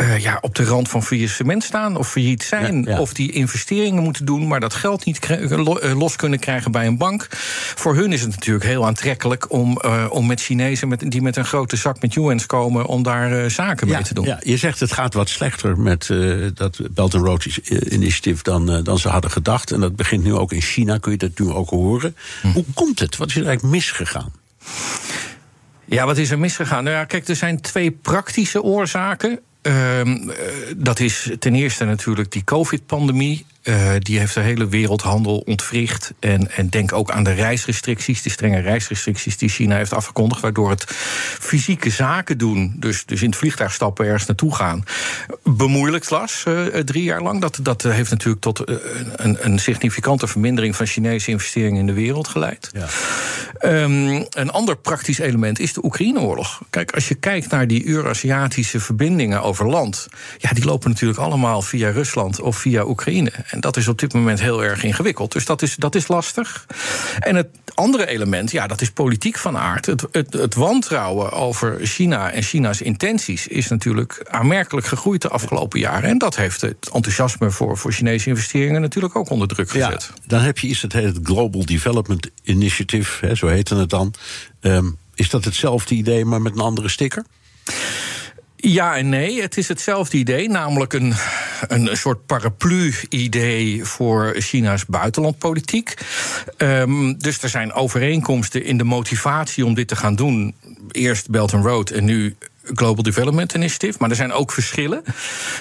uh, ja, op de rand van faillissement staan of failliet zijn. Of die investeringen moeten doen, maar dat geld niet eh, los kunnen krijgen bij een bank. Voor hun is het natuurlijk heel aantrekkelijk om, uh, om met Chinezen met, die met een grote zak met yuans komen, om daar uh, zaken mee te doen. Ja, je zegt het gaat wat slechter met dat Belt and Road Initiative dan, dan ze hadden gedacht. En dat begint nu ook in China, kun je dat nu ook horen. Hm. Hoe komt het? Wat is er eigenlijk misgegaan? Ja, wat is er misgegaan? Nou ja, kijk, er zijn twee praktische oorzaken. Uh, dat is ten eerste natuurlijk die COVID-pandemie. Uh, die heeft de hele wereldhandel ontwricht. En, en denk ook aan de reisrestricties, de strenge reisrestricties die China heeft afgekondigd. Waardoor het fysieke zaken doen, dus, dus in het vliegtuig stappen ergens naartoe gaan, bemoeilijkt was uh, drie jaar lang. Dat, dat heeft natuurlijk tot een, een significante vermindering van Chinese investeringen in de wereld geleid. Ja. Um, een ander praktisch element is de Oekraïne-oorlog. Kijk, als je kijkt naar die Eurasiatische verbindingen over land, ja, die lopen natuurlijk allemaal via Rusland of via Oekraïne. En dat is op dit moment heel erg ingewikkeld. Dus dat is, dat is lastig. En het andere element, ja, dat is politiek van aard. Het, het, het wantrouwen over China en China's intenties is natuurlijk aanmerkelijk gegroeid de afgelopen jaren. En dat heeft het enthousiasme voor, voor Chinese investeringen natuurlijk ook onder druk gezet. Ja, dan heb je iets dat heet het Global Development Initiative, hè, zo heette het dan. Um, is dat hetzelfde idee, maar met een andere sticker? Ja en nee. Het is hetzelfde idee, namelijk een, een soort paraplu-idee voor China's buitenlandpolitiek. Um, dus er zijn overeenkomsten in de motivatie om dit te gaan doen. Eerst Belt and Road en nu Global Development Initiative. Maar er zijn ook verschillen.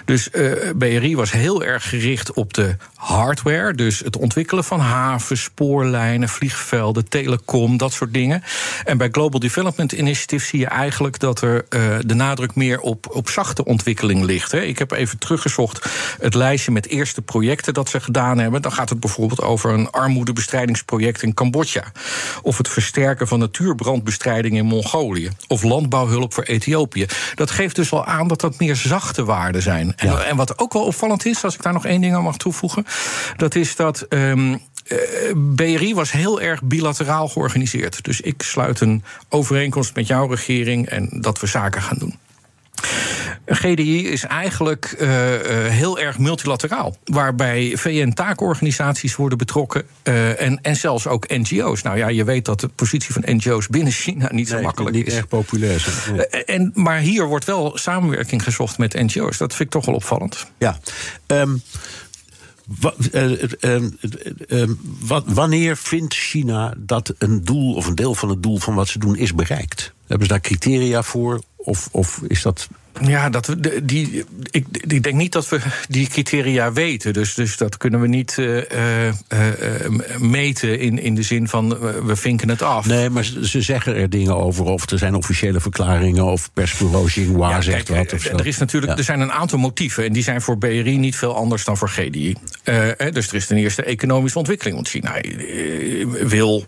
Dus uh, BRI was heel erg gericht op de hardware. Dus het ontwikkelen van havens, spoorlijnen, vliegvelden, telecom, dat soort dingen. En bij Global Development Initiative zie je eigenlijk dat er uh, de nadruk meer op, op zachte ontwikkeling ligt. Hè. Ik heb even teruggezocht het lijstje met eerste projecten dat ze gedaan hebben. Dan gaat het bijvoorbeeld over een armoedebestrijdingsproject in Cambodja. Of het versterken van natuurbrandbestrijding in Mongolië. Of landbouwhulp voor Ethiopië. Dat geeft dus al aan dat dat meer zachte waarden zijn. En, ja. en wat ook wel opvallend is, als ik daar nog één ding aan mag toevoegen. Dat is dat. Um, BRI was heel erg bilateraal georganiseerd. Dus ik sluit een overeenkomst met jouw regering en dat we zaken gaan doen. GDI is eigenlijk uh, heel erg multilateraal. Waarbij VN-taakorganisaties worden betrokken. Uh, en, en zelfs ook NGO's. Nou ja, je weet dat de positie van NGO's binnen China niet zo makkelijk niet is. erg populair. Nee. en, maar hier wordt wel samenwerking gezocht met NGO's. Dat vind ik toch wel opvallend. Ja. Um, uh, wat, wanneer vindt China dat een doel of een deel van het doel van wat ze doen is bereikt? Hebben ze daar criteria voor? Of, of is dat ja, dat we, die, ik, ik denk niet dat we die criteria weten. Dus, dus dat kunnen we niet uh, uh, uh, meten in, in de zin van we vinken het af. Nee, maar ze zeggen er dingen over. Of er zijn officiële verklaringen. Of persbureau Xinhua ja, zegt kijk, wat. Of zo. Er, is natuurlijk, Ja. er zijn een aantal motieven. En die zijn voor BRI niet veel anders dan voor GDI. Eh, dus er is ten eerste economische ontwikkeling. Want China eh, wil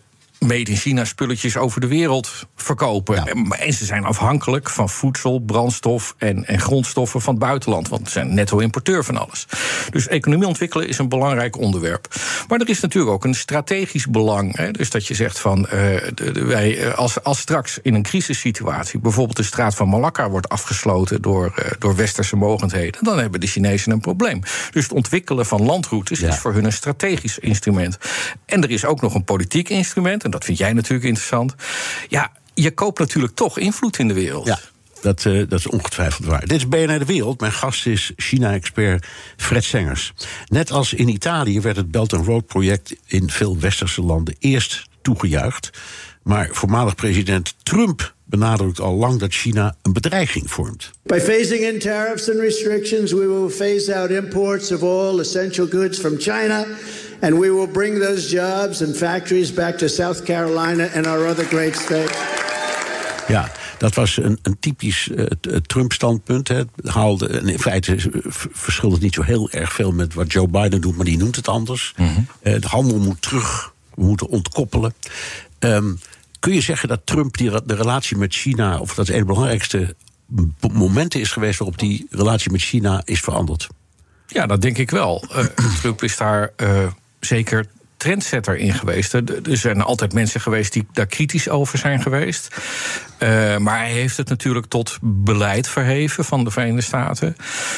made in China spulletjes over de wereld verkopen. En- En ze zijn afhankelijk van voedsel, brandstof en, en grondstoffen van het buitenland. Want ze zijn netto-importeur van alles. Dus economie ontwikkelen is een belangrijk onderwerp. Maar er is natuurlijk ook een strategisch belang. Hè? Dus dat je zegt van eh, de- de- wij, eh, als, als straks in een crisissituatie bijvoorbeeld de straat van Malakka wordt afgesloten door, eh, door westerse mogendheden, dan hebben de Chinezen een probleem. Dus het ontwikkelen van landroutes Ja. is voor hun een strategisch instrument. En er is ook nog een politiek instrument, en dat vind jij natuurlijk interessant. Ja, je koopt natuurlijk toch invloed in de wereld. Ja, dat, eh, dat is ongetwijfeld waar. Dit is BNR De Wereld. Mijn gast is China-expert Fred Sengers. Net als in Italië werd het Belt and Road project in veel westerse landen eerst toegejuicht. Maar voormalig president Trump benadrukt al lang dat China een bedreiging vormt. By phasing in tariffs and restrictions, we will phase out imports of all essential goods from China, and we will bring those jobs and factories back to South Carolina and our other great states. Ja, dat was een, een typisch eh, eh, Trump-standpunt. Het Haalde, en in feite eh, verschilt het niet zo heel erg veel met wat Joe Biden doet, maar die noemt het anders. Eh, de handel moet terug, we moeten ontkoppelen. Ehm, kun je zeggen dat Trump die, de relatie met China, of dat een van de belangrijkste momenten is geweest waarop die relatie met China is veranderd? Ja, dat denk ik wel. Eh, Trump is daar eh, zeker trendsetter in geweest. Er zijn altijd mensen geweest die daar kritisch over zijn geweest. Eh, maar hij heeft het natuurlijk tot beleid verheven van de Verenigde Staten.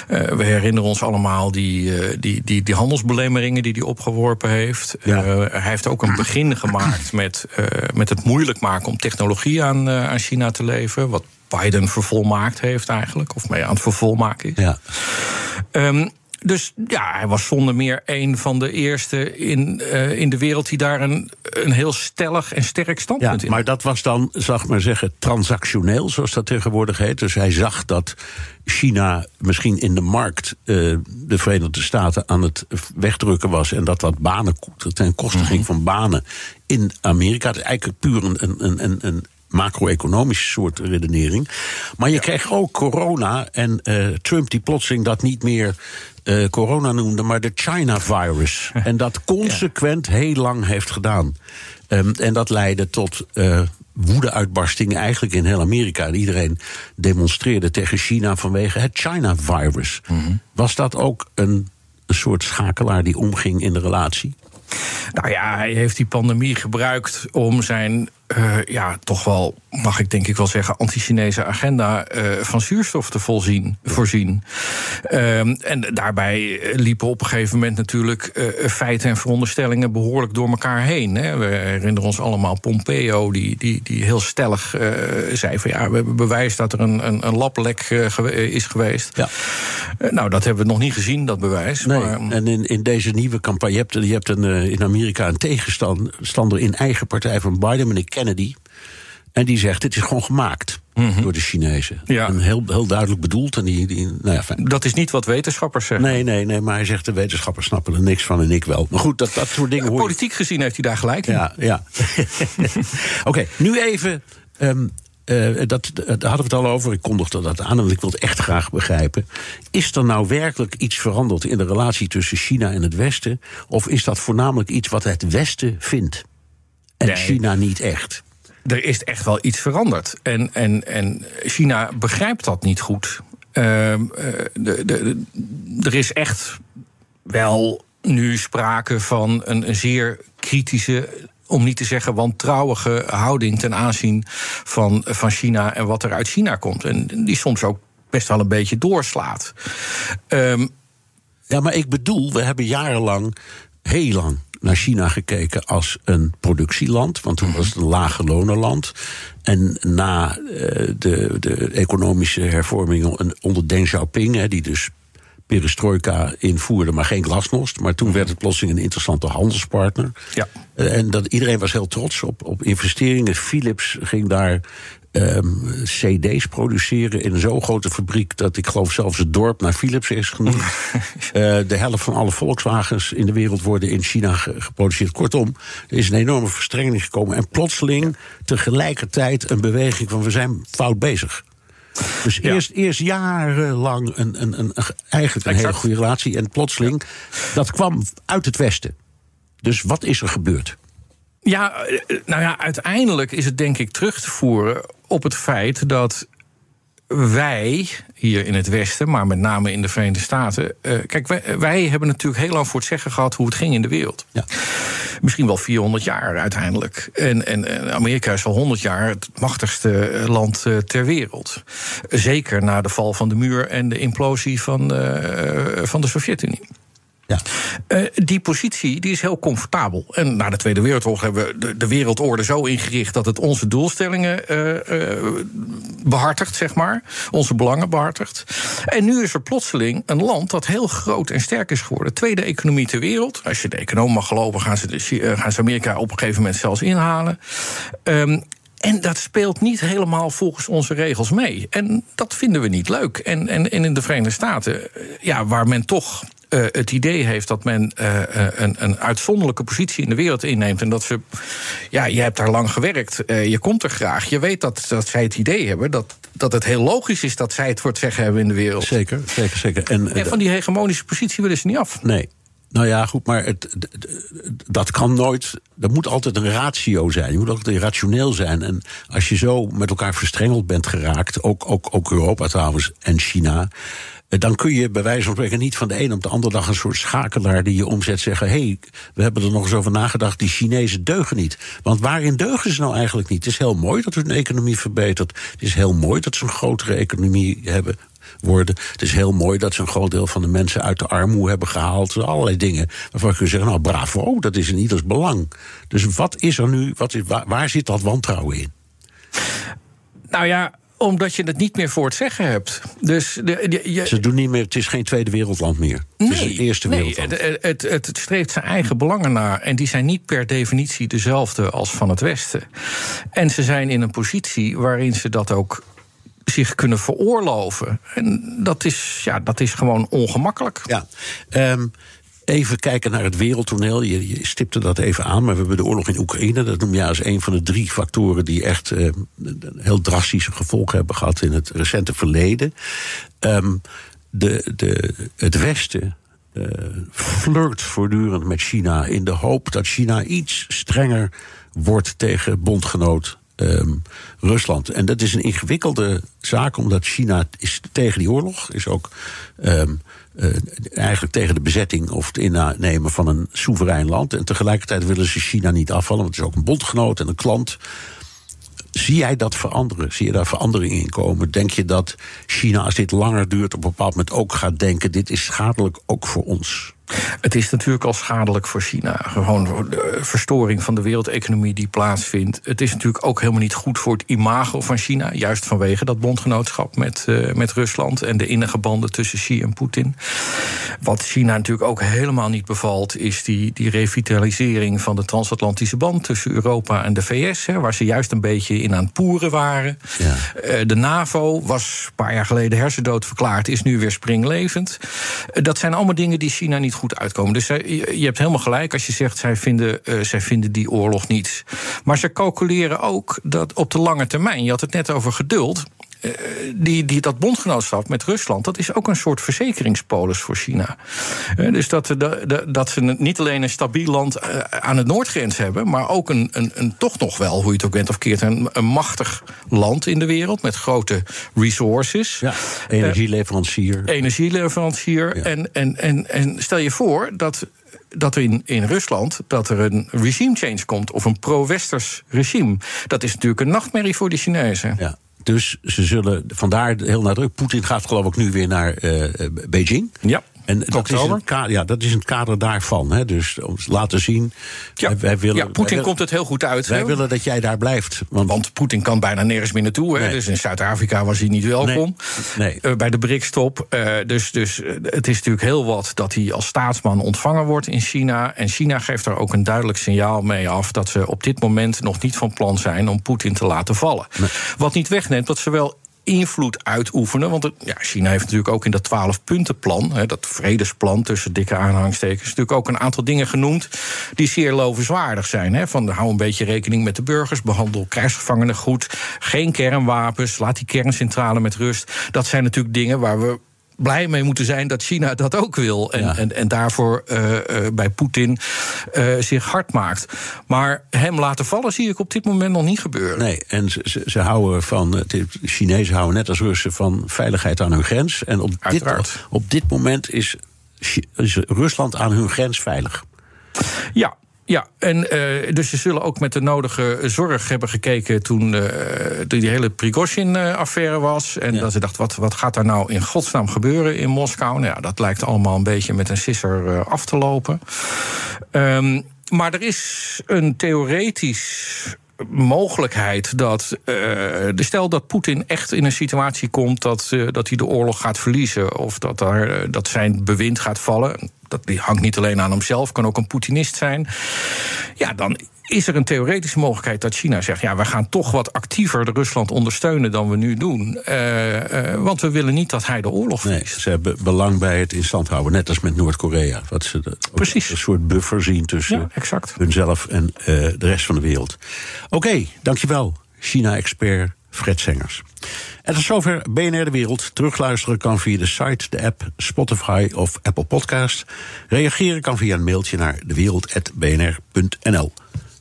Eh, we herinneren ons allemaal die, eh, die, die, die handelsbelemmeringen die hij opgeworpen heeft. Hij heeft ook een begin gemaakt met, met het moeilijk maken om technologie aan, aan China te leveren. Wat Biden vervolmaakt heeft eigenlijk, of mee aan het vervolmaken is. Ja. Ehm, dus ja, hij was zonder meer een van de eerste in, eh, in de wereld die daar een, een heel stellig en sterk Ja, standpunt in maar dat was dan, ik maar zeggen, transactioneel, zoals dat tegenwoordig heet. Dus hij zag dat China misschien in de markt eh, de Verenigde Staten aan het wegdrukken was. En dat dat banen ten koste ging van banen in Amerika. Het is eigenlijk puur een, een, een, een macro-economische soort redenering. Maar je kreeg ook corona en eh, Trump die plotseling dat niet meer eh, corona noemde, maar de China-virus. <laughs> en dat consequent heel lang heeft gedaan. Ehm, en dat leidde tot eh woede-uitbarstingen eigenlijk in heel Amerika. En iedereen demonstreerde tegen China vanwege het China-virus. Was dat ook een, een soort schakelaar die omging in de relatie? Nou ja, hij heeft die pandemie gebruikt om zijn, eh, ja, toch wel, mag ik denk ik wel zeggen, anti-Chinese agenda eh, van zuurstof te volzien, voorzien. Ehm, en daarbij liepen op een gegeven moment natuurlijk eh, feiten en veronderstellingen behoorlijk door elkaar heen. Hè. We herinneren ons allemaal Pompeo, die, die, die heel stellig eh, zei van ja, we hebben bewijs dat er een, een, een eh, gewe- is geweest. Ja. Eh, nou, dat hebben we nog niet gezien, dat bewijs. Nee, maar, en in, in deze nieuwe campagne, je hebt, je hebt een, eh, in Amerika een tegenstander in eigen partij van Biden, meneer Kennedy. En die zegt: het is gewoon gemaakt. door de Chinezen. En heel, heel duidelijk bedoeld. En die, die, nou ja, fijn. Dat is niet wat wetenschappers zeggen. Nee, nee, nee, maar hij zegt de wetenschappers snappen er niks van en ik wel. Maar goed, dat, dat soort dingen je- Politiek gezien heeft hij daar gelijk in. Ja, ja. <laughs> Oké, nu even. ehm, eh, dat, daar hadden we het al over. Ik kondigde dat aan, want ik wil het echt graag begrijpen. Is er nou werkelijk iets veranderd in de relatie tussen China en het Westen? Of is dat voornamelijk iets wat het Westen vindt? En Nee. China niet echt? Er is echt wel iets veranderd. En, en, en China begrijpt dat niet goed. Ehm, eh, de, de, de- er is echt wel nu sprake van een, een zeer kritische. Om niet te zeggen wantrouwige houding ten aanzien van, van China en wat er uit China komt. En die soms ook best wel een beetje doorslaat. Ehm, Ja, maar ik bedoel, we hebben jarenlang, heel lang naar China gekeken als een productieland. Want toen was het een lage lonenland. En na eh, de, de economische hervormingen onder Deng Xiaoping, hè, die dus perestroika invoerde, maar geen glasnost. Maar toen werd het plotseling een interessante handelspartner. Ja. Eh, En dat, iedereen was heel trots op, op investeringen. Philips ging daar ehm, CD's produceren in een zo grote fabriek dat ik geloof zelfs het dorp naar Philips is genoemd. <laughs> Eh, de helft van alle Volkswagens in de wereld worden in China ge- geproduceerd. Kortom, er is een enorme verstrenging gekomen. En plotseling tegelijkertijd een beweging van we zijn fout bezig. Dus eerst, eerst jarenlang een, een, een, eigenlijk een hele goede relatie. En plotseling, dat kwam uit het Westen. Dus wat is er gebeurd? Ja, eh, nou ja, uiteindelijk is het denk ik terug te voeren op het feit dat wij hier in het Westen, maar met name in de Verenigde Staten. eh, kijk, wij, wij hebben natuurlijk heel lang voor het zeggen gehad hoe het ging in de wereld. Ja. Misschien wel 400 jaar uiteindelijk. En, en, en Amerika is al 100 jaar het machtigste eh, land eh, ter wereld. Zeker na de val van de muur en de implosie van, eh, van de Sovjet-Unie. Ja. Eh, die positie die is heel comfortabel. En na de Tweede Wereldoorlog hebben we de, de wereldorde zo ingericht dat het onze doelstellingen eh, eh, behartigt, zeg maar. Onze belangen behartigt. En nu is er plotseling een land dat heel groot en sterk is geworden. Tweede economie ter wereld. Als je de econoom mag geloven, gaan ze, gaan Amerika op een gegeven moment zelfs inhalen. Ehm, en dat speelt niet helemaal volgens onze regels mee. En dat vinden we niet leuk. En, en, en in de Verenigde Staten, ja, waar men toch eh, het idee heeft dat men eh, eh, een, een uitzonderlijke positie in de wereld inneemt. En dat ze, ja, je hebt daar lang gewerkt, je komt er graag. Je weet dat, dat zij het idee hebben dat, dat het heel logisch is dat zij het voor het zeggen hebben in de wereld. Zeker, zeker, zeker. En, En van die hegemonische positie willen ze niet af. Nee. Nou ja, goed, maar het, dat kan nooit. Er moet altijd een ratio zijn. Je moet altijd rationeel zijn. En als je zo met elkaar verstrengeld bent geraakt, ook, ook, ook Europa trouwens en China. Eh, Dan kun je bij wijze van spreken niet van de een op de andere dag een soort schakelaar die je omzet zeggen: hé, hey, we hebben er nog eens over nagedacht, die Chinezen deugen niet. Want waarin deugen ze nou eigenlijk niet? Het is heel mooi dat hun economie verbetert. Het is heel mooi dat ze een grotere economie hebben worden. Het is heel mooi dat ze een groot deel van de mensen uit de armoede hebben gehaald. Allerlei dingen waarvan je kunt zeggen, nou bravo, dat is in ieders belang. Dus wat is er nu, wat is, waar, waar zit dat wantrouwen in? Nou ja, omdat je het niet meer voor het zeggen hebt. Dus de, de- je, Ze doen niet meer, het is geen tweede wereldland meer. Het is een eerste nee, wereldland. het, het, het, het streeft zijn eigen belangen na. En die zijn niet per definitie dezelfde als van het Westen. En ze zijn in een positie waarin ze dat ook zich kunnen veroorloven. En dat is, ja, dat is gewoon ongemakkelijk. Ja, ehm, even kijken naar het wereldtoneel. Je, stipte dat even aan, maar we hebben de oorlog in Oekraïne. Dat noem je als een van de drie factoren die echt eh, heel drastische gevolgen hebben gehad in het recente verleden. Ehm, de, de, het Westen eh, flirt voortdurend met China in de hoop dat China iets strenger wordt tegen bondgenoot ehm, Rusland. En dat is een ingewikkelde zaak, omdat China is tegen die oorlog, is ook ehm, eh, eigenlijk tegen de bezetting of het innemen van een soeverein land. En tegelijkertijd willen ze China niet afvallen, want het is ook een bondgenoot en een klant. Zie jij dat veranderen? Zie je daar verandering in komen? Denk je dat China, als dit langer duurt, op een bepaald moment ook gaat denken: dit is schadelijk ook voor ons? Het is natuurlijk al schadelijk voor China. Gewoon de verstoring van de wereldeconomie die plaatsvindt. Het is natuurlijk ook helemaal niet goed voor het imago van China. Juist vanwege dat bondgenootschap met, uh, met Rusland en de innige banden tussen Xi en Poetin. Wat China natuurlijk ook helemaal niet bevalt, is die, die revitalisering van de transatlantische band tussen Europa en de VS. Hè, waar ze juist een beetje in aan het poeren waren. Ja. Uh, de NAVO was een paar jaar geleden hersendood verklaard, is nu weer springlevend. Uh, dat zijn allemaal dingen die China niet goed uitkomen. Dus je hebt helemaal gelijk als je zegt, zij vinden, uh, zij vinden die oorlog niets. Maar ze calculeren ook dat op de lange termijn, je had het net over geduld. Uh, die, die, dat bondgenootschap met Rusland, dat is ook een soort verzekeringspolis voor China. Uh, dus dat, de, dat ze niet alleen een stabiel land uh, aan de noordgrens hebben, maar ook een, een, een, toch nog wel, hoe je het ook bent of keert, een, een machtig land in de wereld met grote resources. Ja, energieleverancier. energieleverancier. Ja. En, en, en, en stel je voor dat dat er in, in Rusland dat er een regime change komt of een pro-westers regime. Dat is natuurlijk een nachtmerrie voor de Chinezen. Ja. Dus ze zullen vandaar heel nadruk. Poetin gaat geloof ik nu weer naar uh, Beijing. Ja. En dat is, het kader, ja, dat is het kader daarvan. Hè. Dus om te laten zien. Ja, wij, wij willen, ja Poetin komt het heel goed uit. Wij willen dat jij daar blijft. Want, want Poetin kan bijna nergens meer naartoe. Hè. Nee. Dus in Zuid-Afrika was hij niet welkom. Nee. nee. Uh, bij de BRICS-top. Uh, dus, dus het is natuurlijk heel wat dat hij als staatsman ontvangen wordt in China. En China geeft daar ook een duidelijk signaal mee af. dat ze op dit moment nog niet van plan zijn om Poetin te laten vallen. Nee. Wat niet wegneemt dat ze wel invloed uitoefenen. Want ja, China heeft natuurlijk ook in dat 12-puntenplan, dat vredesplan tussen dikke aanhangstekens, natuurlijk ook een aantal dingen genoemd die zeer lovenswaardig zijn. Hè. Van hou een beetje rekening met de burgers, behandel krijgsgevangenen goed, geen kernwapens, laat die kerncentrale met rust. Dat zijn natuurlijk dingen waar we blij mee moeten zijn dat China dat ook wil. En, ja. en, en daarvoor uh, uh, bij Poetin uh, zich hard maakt. Maar hem laten vallen zie ik op dit moment nog niet gebeuren. Nee, en ze, ze, ze houden van. De Chinezen houden net als Russen van veiligheid aan hun grens. En op, dit, op dit moment is, is Rusland aan hun grens veilig. Ja, ja, en uh, dus ze zullen ook met de nodige zorg hebben gekeken toen, uh, toen die hele Prigozhin-affaire was. En ja. dat ze dachten, wat, wat gaat daar nou in godsnaam gebeuren in Moskou? Nou ja, dat lijkt allemaal een beetje met een sisser uh, af te lopen. Um, maar er is een theoretisch mogelijkheid dat. De stel dat Poetin echt in een situatie komt dat, uh, dat hij de oorlog gaat verliezen. of dat, daar, uh, dat zijn bewind gaat vallen. Dat die hangt niet alleen aan hemzelf, kan ook een Poetinist zijn. Ja, dan is er een theoretische mogelijkheid dat China zegt: ja, we gaan toch wat actiever de Rusland ondersteunen dan we nu doen. Uh, uh, want we willen niet dat hij de oorlog verliest. Nee, ze hebben belang bij het in stand houden, net als met Noord-Korea. Wat ze de, Precies. een soort buffer zien tussen ja, exact. hunzelf en uh, de rest van de wereld. Oké, okay, dankjewel, China-expert Fred Sengers. En tot zover BNR De Wereld. Terugluisteren kan via de site, de app, Spotify of Apple Podcast. Reageren kan via een mailtje naar dewereld.bnr.nl.